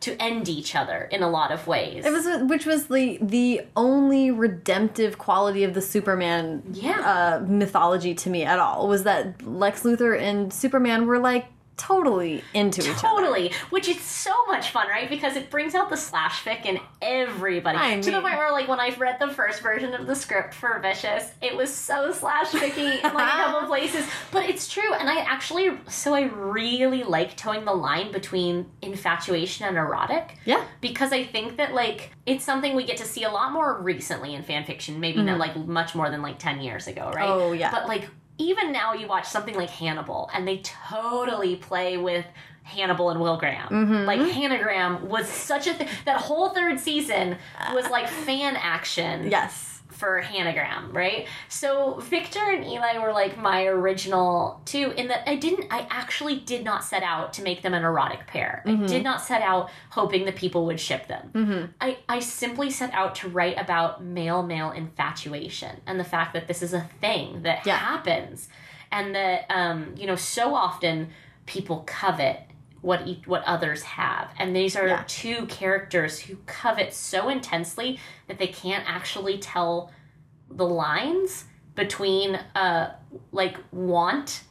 to end each other in a lot of ways. It was, which was the the only redemptive quality of the Superman Yeah. uh, mythology to me at all was that Lex Luthor and Superman were like totally into each other. Totally, which is so much fun, right? Because it brings out the slash fic in everybody. I to the point where, like, when I read the first version of the script for Vicious, it was so slash ficky in like a couple places. But it's true, and I actually, so I really like towing the line between infatuation and erotic. Yeah. because I think that like it's something we get to see a lot more recently in fan fiction. Maybe not like much more than like ten years ago, right? Mm-hmm. Oh, yeah. But like even now, you watch something like Hannibal, and they totally play with. Hannibal and Will Graham. Mm-hmm. Like Hannigram was such a thing. That whole third season was like fan action Yes. For Hannigram, right? So Victor and Eli were like my original two in that I didn't, I actually did not set out to make them an erotic pair. Mm-hmm. I did not set out hoping that people would ship them. I, I simply set out to write about male male infatuation and the fact that this is a thing that Yeah. happens, and that um, you know so often people covet what e- what others have and these are Yeah. two characters who covet so intensely that they can't actually tell the lines between uh like want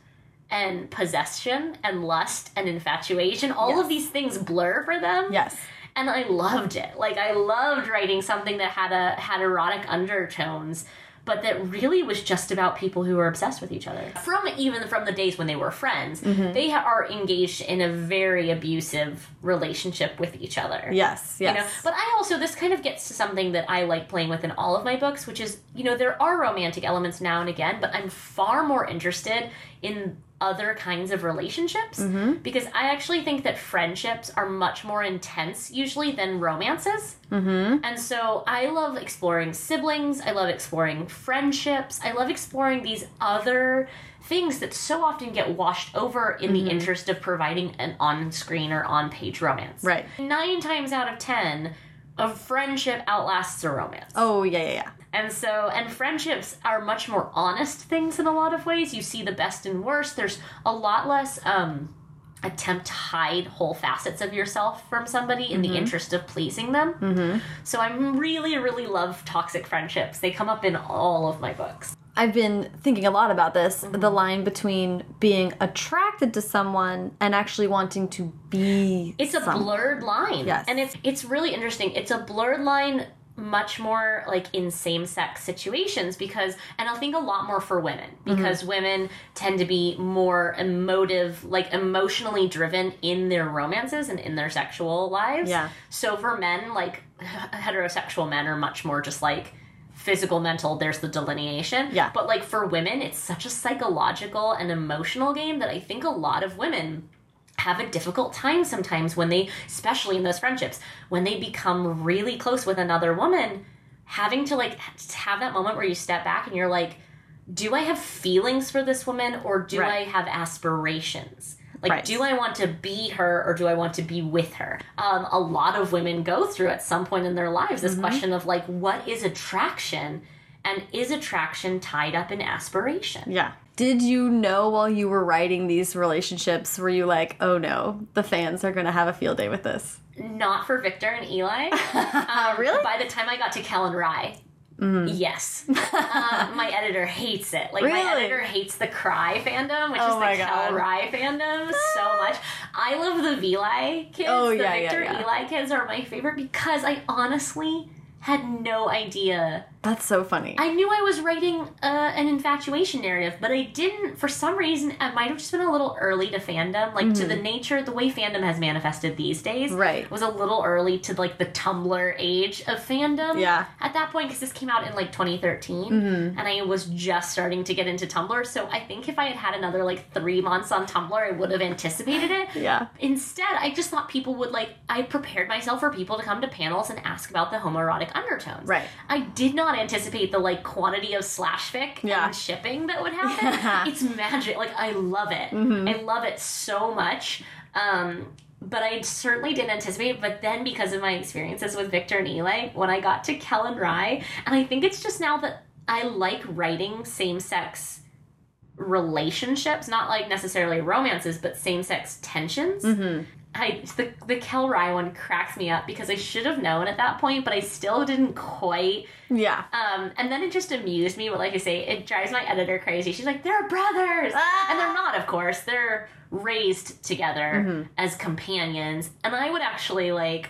and possession and lust and infatuation all Yes. of these things blur for them Yes. and I loved it. Like I loved writing something that had a had erotic undertones, but that really was just about people who were obsessed with each other. From even from the days when they were friends, Mm-hmm. they are engaged in a very abusive relationship with each other. Yes. Yes. You know, but I also this kind of gets to something that I like playing with in all of my books, which is you know there are romantic elements now and again, but I'm far more interested in other kinds of relationships because I actually think that friendships are much more intense usually than romances. Mm-hmm. And so I love exploring siblings. I love exploring friendships. I love exploring these other things that so often get washed over in the interest of providing an on-screen or on-page romance. Right. Nine times out of ten, a friendship outlasts a romance. oh yeah, yeah, yeah. And so, and friendships are much more honest things in a lot of ways. You see the best and worst. There's a lot less um, attempt to hide whole facets of yourself from somebody in the interest of pleasing them. Mm-hmm. So I'm really, really love toxic friendships. They come up in all of my books. I've been thinking a lot about this Mm-hmm. the line between being attracted to someone and actually wanting to be It's a blurred line. Yes. And it's it's really interesting. It's a blurred line much more like in same-sex situations because and I think a lot more for women because mm-hmm. women tend to be more emotive, like emotionally driven in their romances and in their sexual lives. Yeah. So for men, like heterosexual men are much more just like physical mental there's the delineation Yeah. but like for women it's such a psychological and emotional game that i think a lot of women have a difficult time sometimes when they especially in those friendships when they become really close with another woman having to like have that moment where you step back and you're like, do I have feelings for this woman or do Right. I have aspirations? Like, Right. do I want to be her or do I want to be with her? Um, a lot of women go through at some point in their lives Mm-hmm. this question of like, what is attraction? And is attraction tied up in aspiration? Yeah. Did you know while you were writing these relationships, were you like, oh no, the fans are going to have a field day with this? Not for Victor and Eli. Um, Really? By the time I got to Kell and Rhy, yes. um, my editor hates it. Like my editor hates the Cry fandom, which Oh is the. Kell Rhy fandom, so much. I love the Vili kids. Oh, the yeah, yeah, Victor yeah. Eli kids are my favorite because I honestly had no idea That's so funny. I knew I was writing uh, an infatuation narrative, but I didn't. For some reason, I might have just been a little early to fandom, like to the nature, the way fandom has manifested these days. Mm-hmm. Right. It was a little early to like the Tumblr age of fandom. Yeah. At that point, because this came out in like 2013, Mm-hmm. and I was just starting to get into Tumblr. So I think if I had had another like three months on Tumblr, I would have anticipated it. yeah. Instead, I just thought people would like. I prepared myself for people to come to panels and ask about the homoerotic undertones. Right. I did not anticipate the like quantity of slash fic Yeah. and shipping that would happen. it's magic. Like I love it. Mm-hmm. I love it so much. Um, but I certainly didn't anticipate. But then, because of my experiences with Victor and Eli, when I got to Kell and Rhy, and I think it's just now that I like writing same sex relationships, not like necessarily romances, but same sex tensions. Mm-hmm. I the the Kell Rhy one cracks me up because I should have known at that point, but I still didn't quite. Yeah. Um, and then it just amused me, but like I say, it drives my editor crazy. She's like, "They're brothers," Ah! and they're not, of course. They're raised together Mm-hmm. as companions, and I would actually like.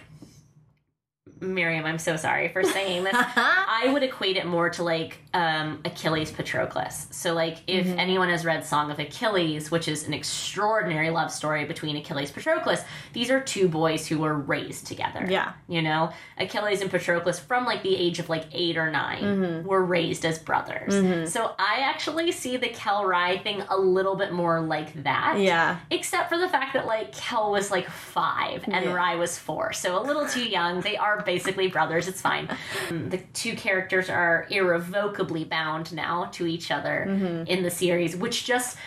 Miriam, I'm so sorry for saying this. I would equate it more to like um, Achilles Patroclus. So, like, if Mm-hmm. anyone has read Song of Achilles, which is an extraordinary love story between Achilles Patroclus, these are two boys who were raised together. Yeah. You know, Achilles and Patroclus, from like the age of like eight or 9 Mm-hmm. were raised as brothers. So, I actually see the Kell Rhy thing a little bit more like that. Yeah. Except for the fact that like Kell was like five and Yeah. Rhy was four, so a little too young. They are basically brothers. It's fine. Um, the two characters are irrevocably bound now to each other Mm-hmm. in the series, which just.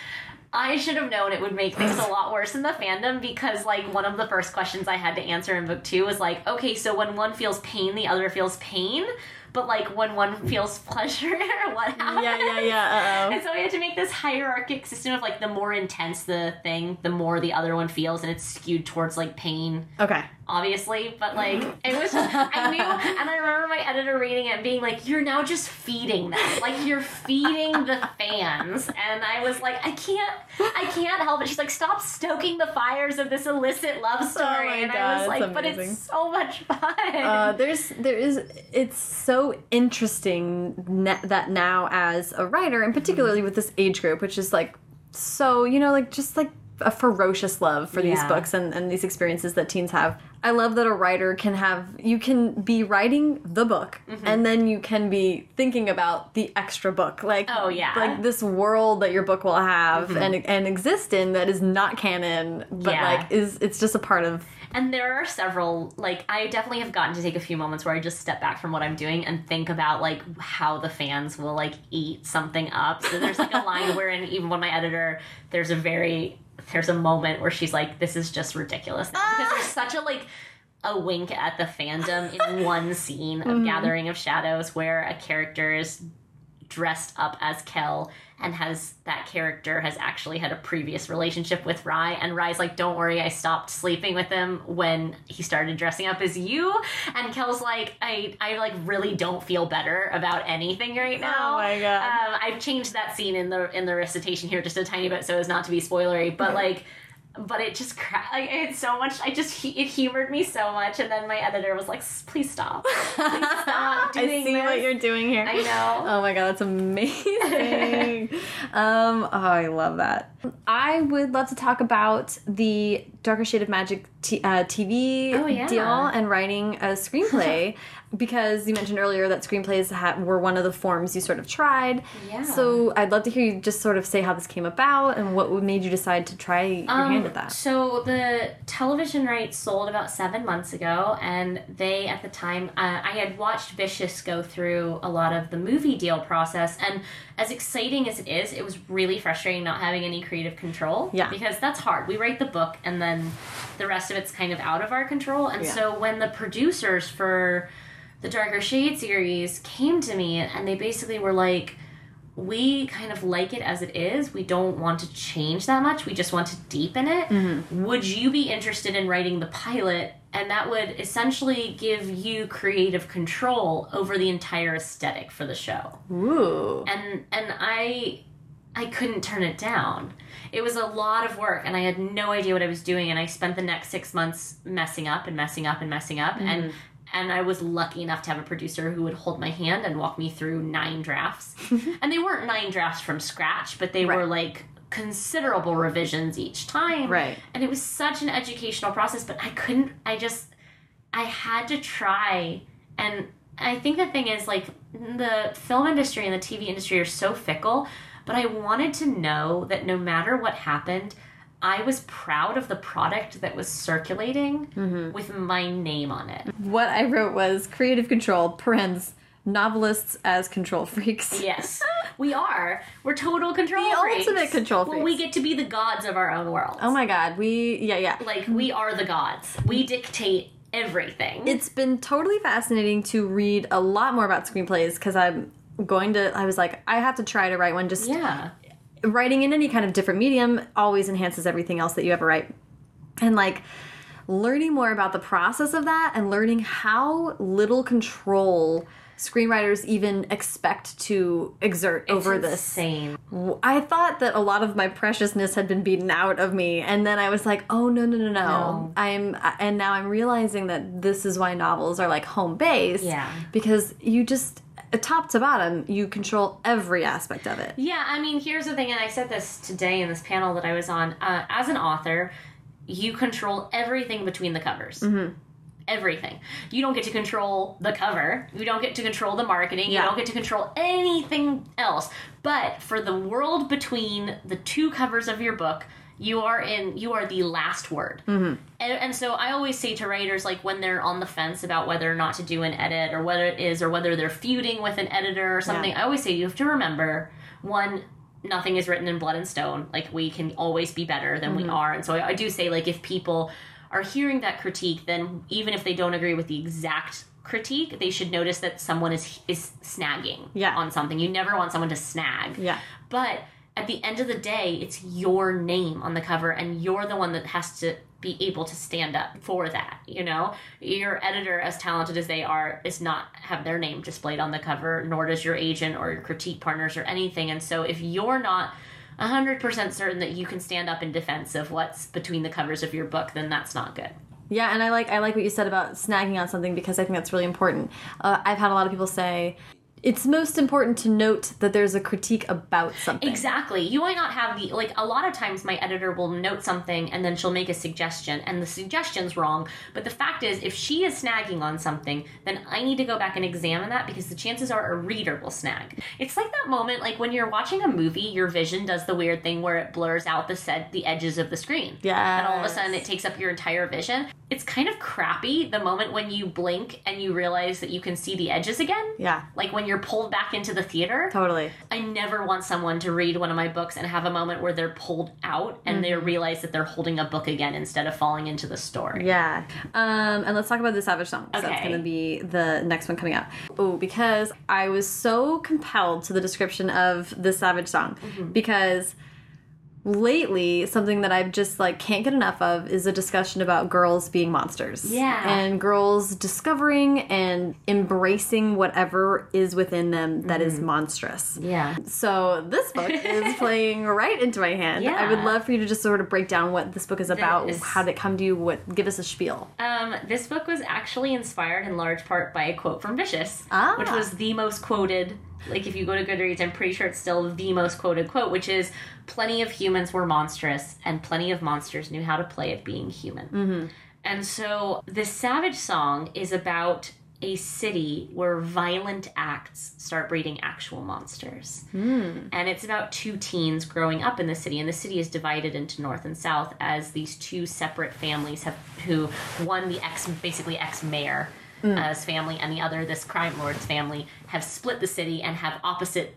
I should have known it would make things a lot worse in the fandom because, like, one of the first questions I had to answer in book two was like, okay, so when one feels pain, the other feels pain, but like when one feels pleasure, what happens? Yeah, yeah, yeah. Uh -oh. And so we had to make this hierarchic system of like the more intense the thing, the more the other one feels, and it's skewed towards like pain. Okay. Obviously. But like it was, I knew, and I remember my editor reading it being like, "You're now just feeding them, like you're feeding the fans." And I was like, "I can't, I can't help it." She's like, "Stop stoking the fires of this illicit love story," Oh and God, I was like, "But it's so much fun." Uh, there's there is it's so interesting that now as a writer and particularly with this age group which is like so you know like just like a ferocious love for these books and, and these experiences that teens have i love that a writer can have you can be writing the book Mm-hmm. and then you can be thinking about the extra book like Oh, yeah. Like this world that your book will have and and exist in that is not canon but Yeah. like is it's just a part of And there are several, like, I definitely have gotten to take a few moments where I just step back from what I'm doing and think about, like, how the fans will, like, eat something up. So there's, like, a line wherein even when my editor, there's a very, there's a moment where she's like, this is just ridiculous. now." Because ah! there's such a, like, a wink at the fandom in one scene of mm-hmm. Gathering of Shadows where a character is dressed up as Kell and has that character has actually had a previous relationship with Rhy. And Rhy's like don't worry I stopped sleeping with him when he started dressing up as you. And Kell's like I I like really don't feel better about anything right now. Oh my God. um, I've changed that scene in the in the recitation here just a tiny bit so as not to be spoilery but like but it just cra- like, it's so much I just it humored me so much and then my editor was like please stop please stop I see what you're doing here. I know. Oh my god, that's amazing. um, oh, I love that. I would love to talk about the Darker Shade of Magic t- uh, TV Oh, yeah. deal and writing a screenplay because you mentioned earlier that screenplays ha- were one of the forms you sort of tried. Yeah. So I'd love to hear you just sort of say how this came about and what made you decide to try your hand at that. Um, So the television rights sold about seven months ago, and they at the time uh, I had watched Vicious go through a lot of the movie deal process, and as exciting as it is, it was really frustrating not having any creative control. Yeah. because that's hard. We write the book, and then the rest of it's kind of out of our control. And Yeah. so when the producers for the Darker Shade series came to me, and they basically were like we kind of like it as it is. We don't want to change that much. We just want to deepen it. Mm-hmm. Would you be interested in writing the pilot? And that would essentially give you creative control over the entire aesthetic for the show. Ooh. And and I I couldn't turn it down. It was a lot of work and I had no idea what I was doing and I spent the next 6 months messing up and messing up and messing up and mm-hmm. and I was lucky enough to have a producer who would hold my hand and walk me through nine drafts. and they weren't nine drafts from scratch, but they were like considerable revisions each time. Right. And it was such an educational process, but I couldn't I just I had to try and I think the thing is like the film industry and the TV industry are so fickle, but I wanted to know that no matter what happened, I was proud of the product that was circulating mm-hmm. with my name on it. What I wrote was creative control, parens, novelists as control freaks. Yes, we are. We're total control The freaks. ultimate control Well, we get to be the gods of our own world. Oh my god, we, yeah, yeah. Like we are the gods. We dictate everything. It's been totally fascinating to read a lot more about screenplays because I'm going to, I was like, I have to try to write one. Just yeah. writing in any kind of different medium always enhances everything else that you ever write. And like, learning more about the process of that and learning how little control screenwriters even expect to exert over this insane. I thought that a lot of my preciousness had been beaten out of me, and then I was like, "Oh no, no, no, no!" No. I'm, and now I'm realizing that this is why novels are like home base. Yeah. because you just top to bottom, you control every aspect of it. Yeah, I mean, here's the thing, and I said this today in this panel that I was on. Uh, as an author, you control everything between the covers. Mm-hmm. Everything. You don't get to control the cover. You don't get to control the marketing. Yeah. You don't get to control anything else. But for the world between the two covers of your book, you are in. You are the last word. Mm-hmm. And, and so I always say to writers, like when they're on the fence about whether or not to do an edit, or whether it is, or whether they're feuding with an editor or something, I always say you have to remember one, nothing is written in blood and stone. Like we can always be better than we are. And so I, I do say, like, if people are hearing that critique, then even if they don't agree with the exact critique, they should notice that someone is is snagging Yeah. on something. You never want someone to snag. Yeah. But at the end of the day, it's your name on the cover, and you're the one that has to be able to stand up for that. You know, your editor, as talented as they are, is not have their name displayed on the cover, nor does your agent or your critique partners or anything. And so, if you're not 100% certain that you can stand up in defense of what's between the covers of your book, then that's not good. Yeah, and I like I like what you said about snagging on something because I think that's really important. Uh, I've had a lot of people say it's most important to note that there's a critique about something. Exactly. You might not have the like a lot of times my editor will note something and then she'll make a suggestion and the suggestion's wrong, but the fact is if she is snagging on something, then I need to go back and examine that because the chances are a reader will snag. It's like that moment like when you're watching a movie, your vision does the weird thing where it blurs out the set the edges of the screen. Yeah. And all of a sudden it takes up your entire vision. It's kind of crappy the moment when you blink and you realize that you can see the edges again. Yeah, Like when you're pulled back into the theater. totally. I never want someone to read one of my books and have a moment where they're pulled out and they realize that they're holding a book again instead of falling into the story. Yeah. Um, and let's talk about the Savage song. 'cause That's going to be the next one coming up. Oh, because I was so compelled to the description of the Savage song Mm-hmm. because lately something that I've just like can't get enough of is a discussion about girls being monsters. Yeah. And girls discovering and embracing whatever is within them that Mm-hmm. is monstrous. Yeah. So this book is playing right into my hand. I would love for you to just sort of break down what this book is about. This- How did it come to you? What give us a spiel? Um, this book was actually inspired in large part by a quote from Vicious, Ah. which was the most quoted like if you go to Goodreads, I'm pretty sure it's still the most quoted quote, which is plenty of humans were monstrous and plenty of monsters knew how to play at being human. Mm-hmm. And so this Savage song is about a city where violent acts start breeding actual monsters. Hmm. And it's about two teens growing up in the city, and the city is divided into north and south as these two separate families have who one the ex basically ex mayor uh, family and the other this crime lord's family have split the city and have opposite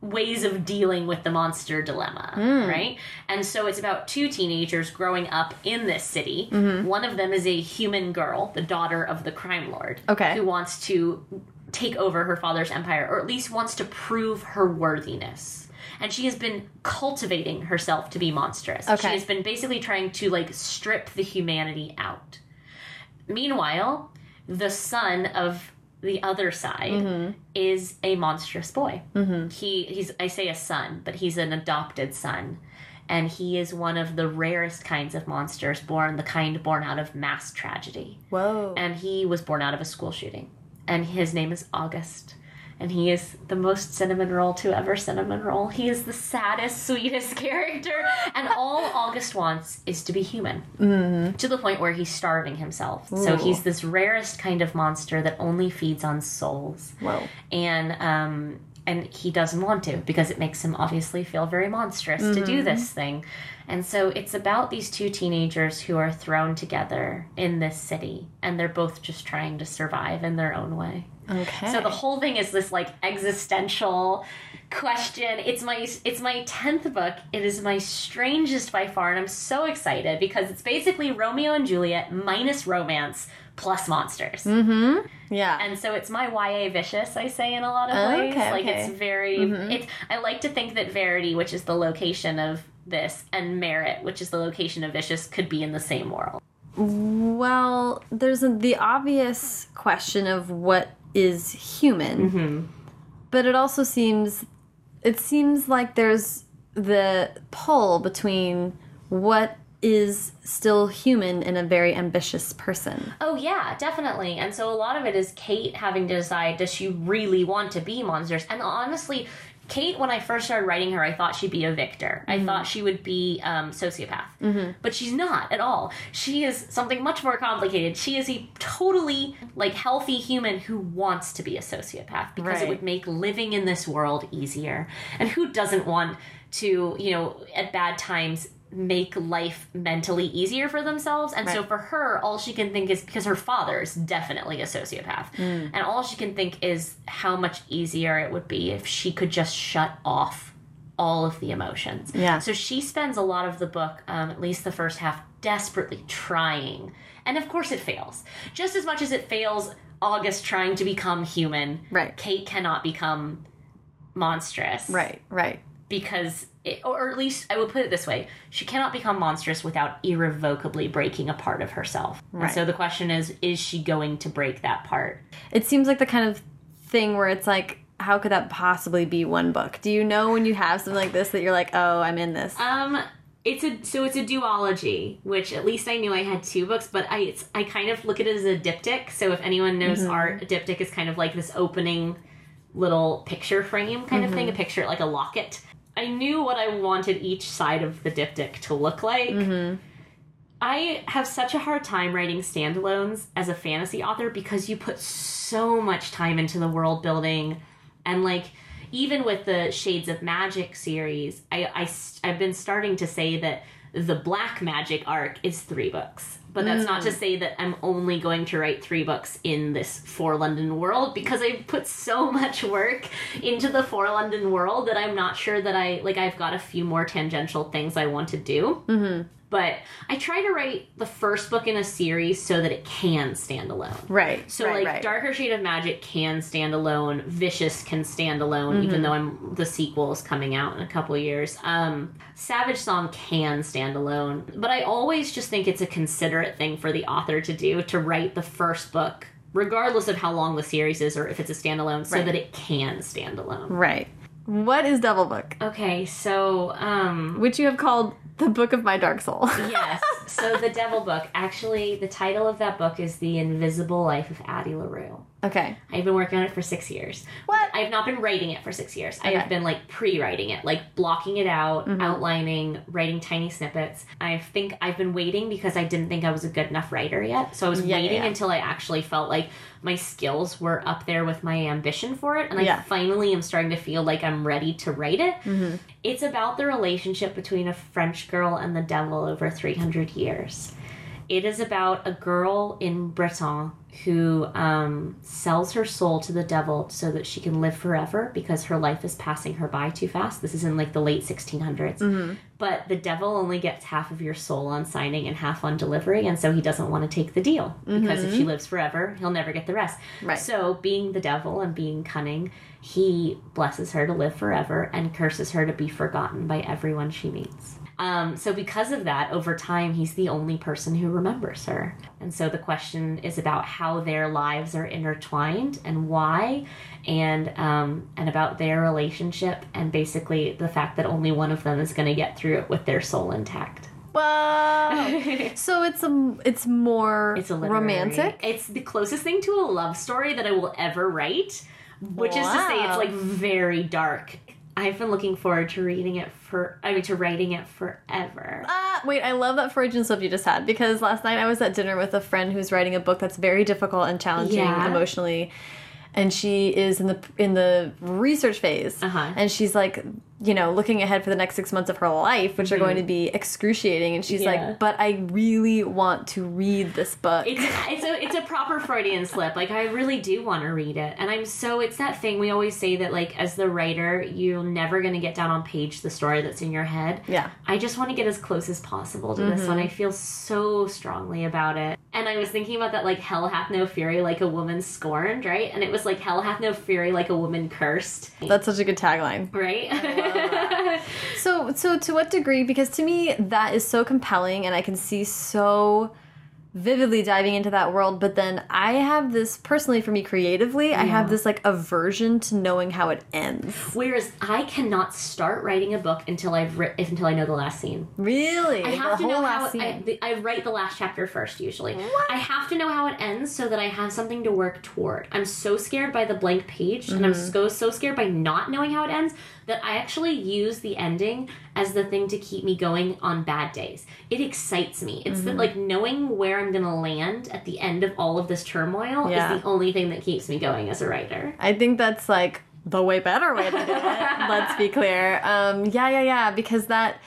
ways of dealing with the monster dilemma, right? And so it's about two teenagers growing up in this city. One of them is a human girl, the daughter of the crime lord, Okay. who wants to take over her father's empire, or at least wants to prove her worthiness. And she has been cultivating herself to be monstrous. She has been basically trying to like strip the humanity out. Meanwhile, the son of the other side mm-hmm. is a monstrous boy. Mm-hmm. He he's I say a son, but he's an adopted son. And he is one of the rarest kinds of monsters born, the kind born out of mass tragedy. Whoa. And he was born out of a school shooting. And his name is August. And he is the most cinnamon roll to ever cinnamon roll. He is the saddest, sweetest character. And all August wants is to be human. To the point where he's starving himself. So he's this rarest kind of monster that only feeds on souls. Whoa. And um and he doesn't want to because it makes him obviously feel very monstrous to do this thing. And so it's about these two teenagers who are thrown together in this city and they're both just trying to survive in their own way. Okay. So the whole thing is this like existential question. It's my it's my 10th book. It is my strangest by far and I'm so excited because it's basically Romeo and Juliet minus romance plus monsters. Mm -hmm. yeah. And so it's my YA vicious, I say in a lot of ways. okay, like okay. it's very it's I like to think that Verity, which is the location of this, and Merit, which is the location of Vicious, could be in the same world. Well, there's a, the obvious question of what is human, mm-hmm. but it also seems it seems like there's the pull between what is still human in a very ambitious person. Oh yeah, definitely. And so a lot of it is Kate having to decide does she really want to be monsters? And honestly, Kate, when I first started writing her, I thought she'd be a victor. I thought she would be um, sociopath, but she's not at all. She is something much more complicated. She is a totally like healthy human who wants to be a sociopath because Right. it would make living in this world easier. And who doesn't want to, you know, at bad times make life mentally easier for themselves and so for her all she can think is because her father is definitely a sociopath Mm. and all she can think is how much easier it would be if she could just shut off all of the emotions Yeah. so she spends a lot of the book um, at least the first half desperately trying and of course it fails just as much as it fails august trying to become human Right. kate cannot become monstrous Right, right. Because it, or at least I will put it this way she cannot become monstrous without irrevocably breaking a part of herself. And so the question is is she going to break that part? It seems like the kind of thing where it's like how could that possibly be one book? Do you know when you have something like this that you're like, "Oh, I'm in this." um it's a so it's a duology which at least i knew i had two books but i it's, i kind of look at it as a diptych. So if anyone knows art a diptych is kind of like this opening little picture frame kind of thing a picture like a locket i knew what i wanted each side of the diptych to look like. Mm-hmm. I have such a hard time writing standalones as a fantasy author because you put so much time into the world building. And like even with the Shades of Magic series, I, I have been starting to say that the Black Magic arc is three books. But that's not to say that I'm only going to write three books in this Four London world because I've put so much work into the Four London world that I'm not sure that I like I've got a few more tangential things I want to do. Mm-hmm. But I try to write the first book in a series so that it can stand alone. right. So right, like right. Darker Shade of Magic can stand alone, Vicious can stand alone, Mm-hmm. even though I'm the sequel is coming out in a couple years. Um, Savage Song can stand alone, but I always just think it's a considerate thing for the author to do to write the first book, regardless of how long the series is or if it's a standalone, so Right. that it can stand alone. Right. What is Devil Book? Okay, so um, Which you have called The Book of My Dark Soul. yes. So the Devil Book, actually, the title of that book is The Invisible Life of Addie LaRue. Okay. I've been working on it for six years. What? I have not been writing it for six years. I've been like pre-writing it, like blocking it out, mm-hmm. outlining, writing tiny snippets. I think I've been waiting because I didn't think I was a good enough writer yet. So I was Yeah, waiting yeah. until I actually felt like my skills were up there with my ambition for it, and I Yeah. finally am starting to feel like I'm ready to write it. Mm-hmm. It's about the relationship between a French girl and the devil over 300 years. It is about a girl in Breton who um, sells her soul to the devil so that she can live forever because her life is passing her by too fast. This is in like the late 1600s. But the devil only gets half of your soul on signing and half on delivery, and so he doesn't want to take the deal because if she lives forever, he'll never get the rest. Right. So, being the devil and being cunning, he blesses her to live forever and curses her to be forgotten by everyone she meets. Um, so, because of that, over time, he's the only person who remembers her. And so, the question is about how their lives are intertwined and why, and um, and about their relationship, and basically the fact that only one of them is going to get through it with their soul intact. Wow. so it's a it's more It's a literary- romantic. It's the closest thing to a love story that I will ever write, which is to say, it's like very dark. I've been looking forward to reading it for, I mean, to writing it forever. Ah, wait, I love that Freudian slip you just had because last night I was at dinner with a friend who's writing a book that's very difficult and challenging Yeah. emotionally. And she is in the in the research phase, Uh-huh. and she's like, you know, looking ahead for the next six months of her life, which are going to be excruciating. And she's Mm-hmm. Yeah. like, but I really want to read this book. It's it's a it's a proper Freudian slip. Like I really do want to read it, and I'm so it's that thing we always say that like as the writer, you're never gonna get down on page the story that's in your head. Yeah. I just want to get as close as possible to this one. I feel so strongly about it, and I was thinking about that like hell hath no fury like a woman scorned, right? And it was like hell hath no fury like a woman cursed, That's such a good tagline. right? So, so to what degree? Because to me, that is so compelling, and I can see so vividly diving into that world. But then I have this personally, for me creatively, I have this like aversion to knowing how it ends. Whereas I cannot start writing a book until I've writ- until I know the last scene. Really, I have the to know how I, I write the last chapter first. Usually, I have to know how it ends so that I have something to work toward. I'm so scared by the blank page, and I'm Mm-hmm. so so scared by not knowing how it ends that I actually use the ending as the thing to keep me going on bad days. It excites me. It's Mm-hmm. the, like knowing where I'm gonna land at the end of all of this turmoil Yeah. is the only thing that keeps me going as a writer. I think that's like the way better way to do it. Let's be clear. Um, yeah, yeah, yeah. Because that,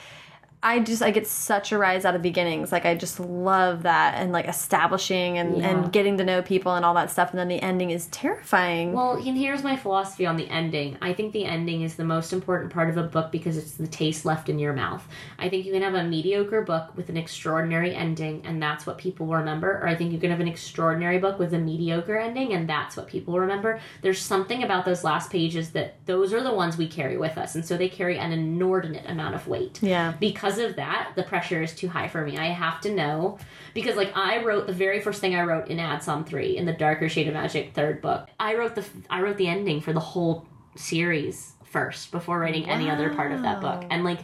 I just I get such a rise out of beginnings. Like I just love that and like establishing and Yeah. and getting to know people and all that stuff. And then the ending is terrifying. Well, and here's my philosophy on the ending. I think the ending is the most important part of a book because it's the taste left in your mouth. I think you can have a mediocre book with an extraordinary ending, and that's what people will remember. Or I think you can have an extraordinary book with a mediocre ending, and that's what people remember. There's something about those last pages that those are the ones we carry with us, and so they carry an inordinate amount of weight yeah. because of that, the pressure is too high for me. I have to know because like I wrote the very first thing I wrote in Adsom 3 in the Darker Shade of Magic third book. I wrote the I wrote the ending for the whole series first before writing any other part of that book. And like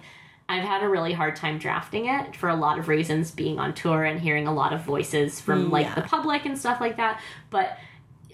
I've had a really hard time drafting it for a lot of reasons being on tour and hearing a lot of voices from like Yeah. the public and stuff like that. But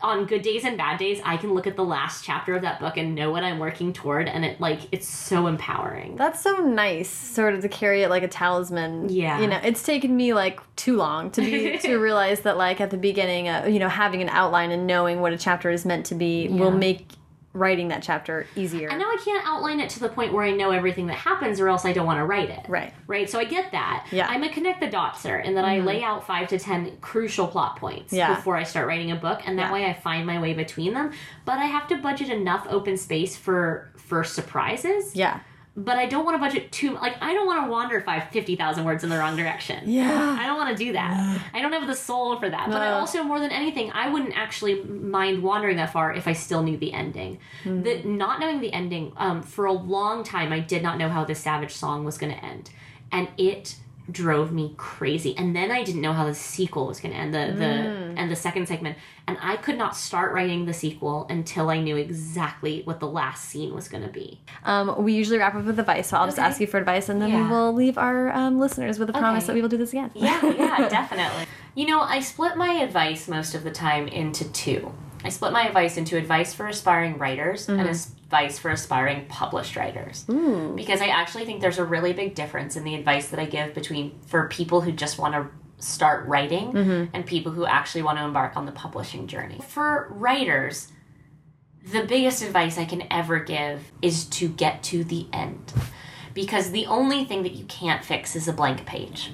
on good days and bad days, I can look at the last chapter of that book and know what I'm working toward and it like it's so empowering. That's so nice, sort of to carry it like a talisman. Yeah. you know, it's taken me like too long to be to realize that like at the beginning, uh, you know, having an outline and knowing what a chapter is meant to be will make writing that chapter easier. I know I can't outline it to the point where I know everything that happens, or else I don't want to write it. Right. Right. So I get that. Yeah. Mm-hmm. I'm a connect the dotser in that I lay out five to ten crucial plot points Yeah. before I start writing a book, and that Yeah. way I find my way between them. But I have to budget enough open space for for surprises. Yeah. But I don't want to budget too. Like I don't want to wander five fifty thousand words in the wrong direction. Yeah. I don't want to do that. I don't have the soul for that. But I No. also, more than anything, I wouldn't actually mind wandering that far if I still knew the ending. Hmm. The not knowing the ending, um, for a long time, I did not know how the Savage song was going to end, and it drove me crazy. And then I didn't know how the sequel was going to end, the Hmm. the and the second segment, and I could not start writing the sequel until I knew exactly what the last scene was going to be. Um, we usually wrap up with advice, so I'll just ask you for advice, and then we will leave our um, listeners with a promise that we will do this again. Yeah, yeah, definitely. You know, I split my advice most of the time into two. I split my advice into advice for aspiring writers and advice for aspiring published writers. Hmm. Because I actually think there's a really big difference in the advice that I give between for people who just want to start writing mm-hmm. and people who actually want to embark on the publishing journey. For writers, the biggest advice I can ever give is to get to the end. Because the only thing that you can't fix is a blank page.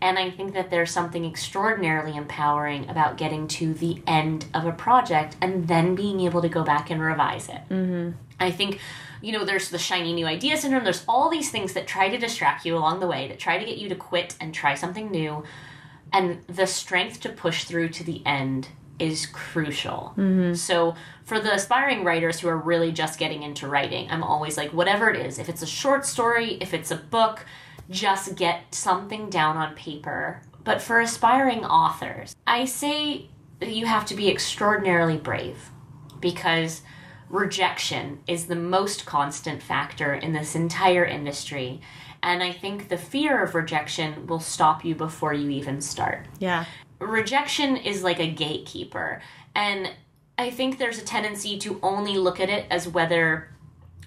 And I think that there's something extraordinarily empowering about getting to the end of a project and then being able to go back and revise it. Mm-hmm. I think, you know, there's the shiny new idea syndrome. There's all these things that try to distract you along the way, that try to get you to quit and try something new. And the strength to push through to the end is crucial. So, for the aspiring writers who are really just getting into writing, I'm always like, whatever it is, if it's a short story, if it's a book, just get something down on paper. But for aspiring authors, I say you have to be extraordinarily brave because rejection is the most constant factor in this entire industry. And I think the fear of rejection will stop you before you even start Yeah. rejection is like a gatekeeper and i think there's a tendency to only look at it as whether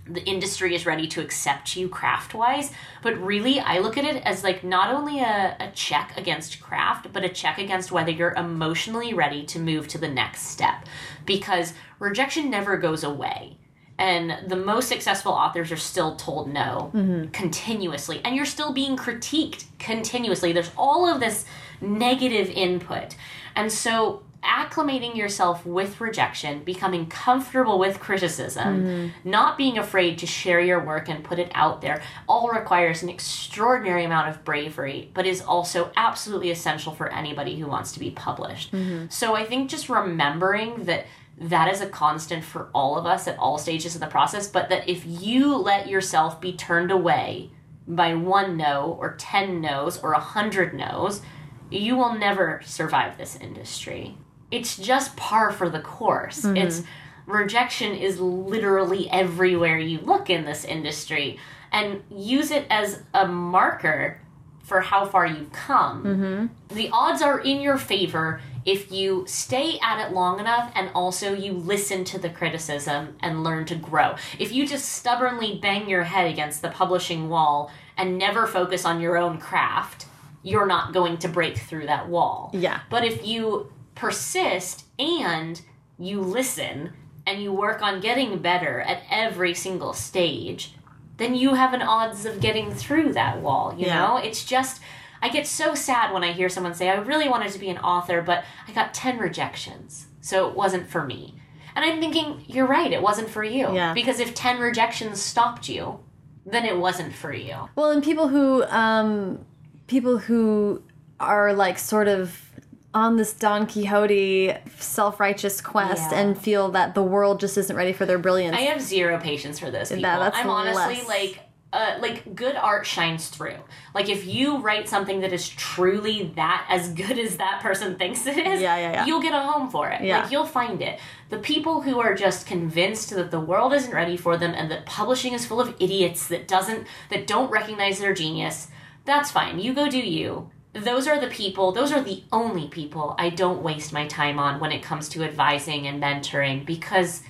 the industry is ready to accept you craft wise but really i look at it as like not only a, a check against craft but a check against whether you're emotionally ready to move to the next step because rejection never goes away and the most successful authors are still told no mm-hmm. continuously and you're still being critiqued continuously. There's all of this negative input and so acclimating yourself with rejection becoming comfortable with criticism mm-hmm. not being afraid to share your work and put it out there all requires an extraordinary amount of bravery but is also absolutely essential for anybody who wants to be published. Mm-hmm. So i think just remembering that that is a constant for all of us at all stages of the process, but that if you let yourself be turned away by one no or 10 no's or a 100 no's, you will never survive this industry. It's just par for the course. Mm-hmm. It's rejection is literally everywhere you look in this industry and use it as a marker for how far you've come. Mm-hmm. The odds are in your favor if you stay at it long enough and also you listen to the criticism and learn to grow. If you just stubbornly bang your head against the publishing wall and never focus on your own craft, you're not going to break through that wall. Yeah. But if you persist and you listen and you work on getting better at every single stage, then you have an odds of getting through that wall, you Yeah. know? It's just I get so sad when I hear someone say I really wanted to be an author, but I got 10 rejections. So it wasn't for me. And I'm thinking, you're right, it wasn't for you. Yeah. Because if 10 rejections stopped you, then it wasn't for you. Well, and people who um people who are like sort of on this Don Quixote self-righteous quest Yeah. and feel that the world just isn't ready for their brilliance. I have zero patience for those people. that's I'm honestly less. like uh, like good art shines through. Like if you write something that is truly that as good as that person thinks it is, Yeah, yeah, yeah. you'll get a home for it. Yeah. Like you'll find it. The people who are just convinced that the world isn't ready for them and that publishing is full of idiots that doesn't that don't recognize their genius, that's fine. You go do you. Those are the people, those are the only people I don't waste my time on when it comes to advising and mentoring because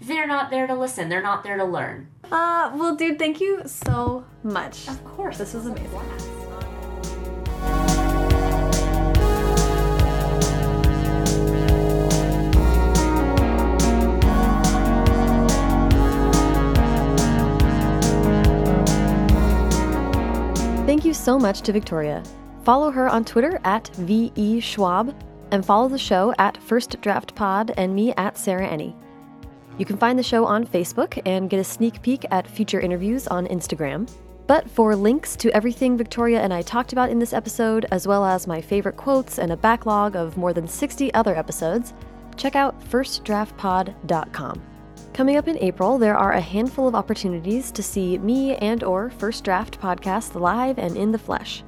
they're not there to listen. They're not there to learn. uh, well, dude, thank you so much. Of course. This was amazing. Thank you so much to Victoria. Follow her on Twitter at VE Schwab and follow the show at First Draft Pod and me at Sarah Enni. You can find the show on Facebook and get a sneak peek at future interviews on Instagram. But for links to everything Victoria and I talked about in this episode, as well as my favorite quotes and a backlog of more than 60 other episodes, check out firstdraftpod.com. Coming up in April, there are a handful of opportunities to see me and or First Draft podcast live and in the flesh.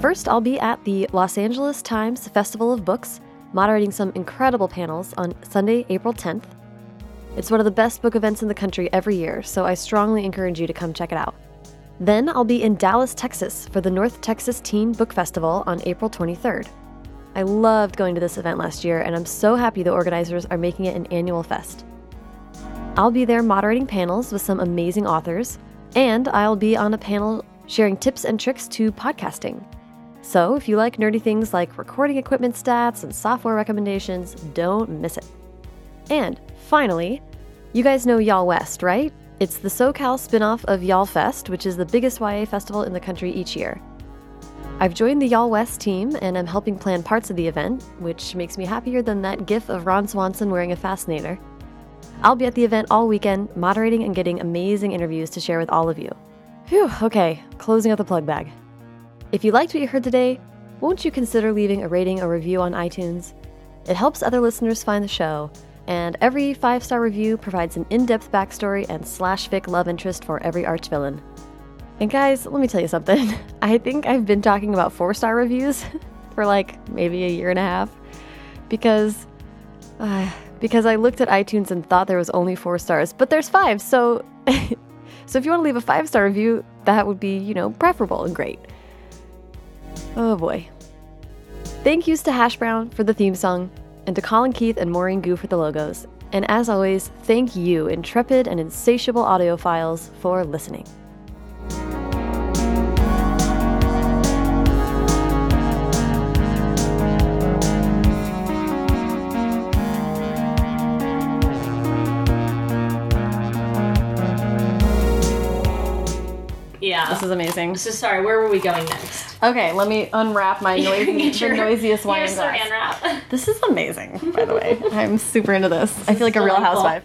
First, I'll be at the Los Angeles Times Festival of Books, moderating some incredible panels on Sunday, April 10th. It's one of the best book events in the country every year, so I strongly encourage you to come check it out. Then I'll be in Dallas, Texas for the North Texas Teen Book Festival on April 23rd. I loved going to this event last year, and I'm so happy the organizers are making it an annual fest. I'll be there moderating panels with some amazing authors, and I'll be on a panel sharing tips and tricks to podcasting. So, if you like nerdy things like recording equipment stats and software recommendations, don't miss it. And finally, you guys know Y'all West, right? It's the SoCal spin-off of Y'all Fest, which is the biggest YA festival in the country each year. I've joined the Y'all West team and I'm helping plan parts of the event, which makes me happier than that gif of Ron Swanson wearing a fascinator. I'll be at the event all weekend, moderating and getting amazing interviews to share with all of you. Phew, okay, closing out the plug bag. If you liked what you heard today, won't you consider leaving a rating or review on iTunes? It helps other listeners find the show, and every five star review provides an in depth backstory and slash fic love interest for every archvillain. And guys, let me tell you something. I think I've been talking about four star reviews for like maybe a year and a half because. Uh, because I looked at iTunes and thought there was only four stars, but there's five. So, so if you want to leave a five star review, that would be, you know, preferable and great. Oh boy. Thank yous to Hash Brown for the theme song, and to Colin Keith and Maurene Goo for the logos. And as always, thank you, intrepid and insatiable audiophiles, for listening. Yeah. This is amazing. so sorry, where were we going next? Okay, let me unwrap my noisy, your- the noisiest wine glass. This is amazing, by the way. I'm super into this. I feel like a real housewife.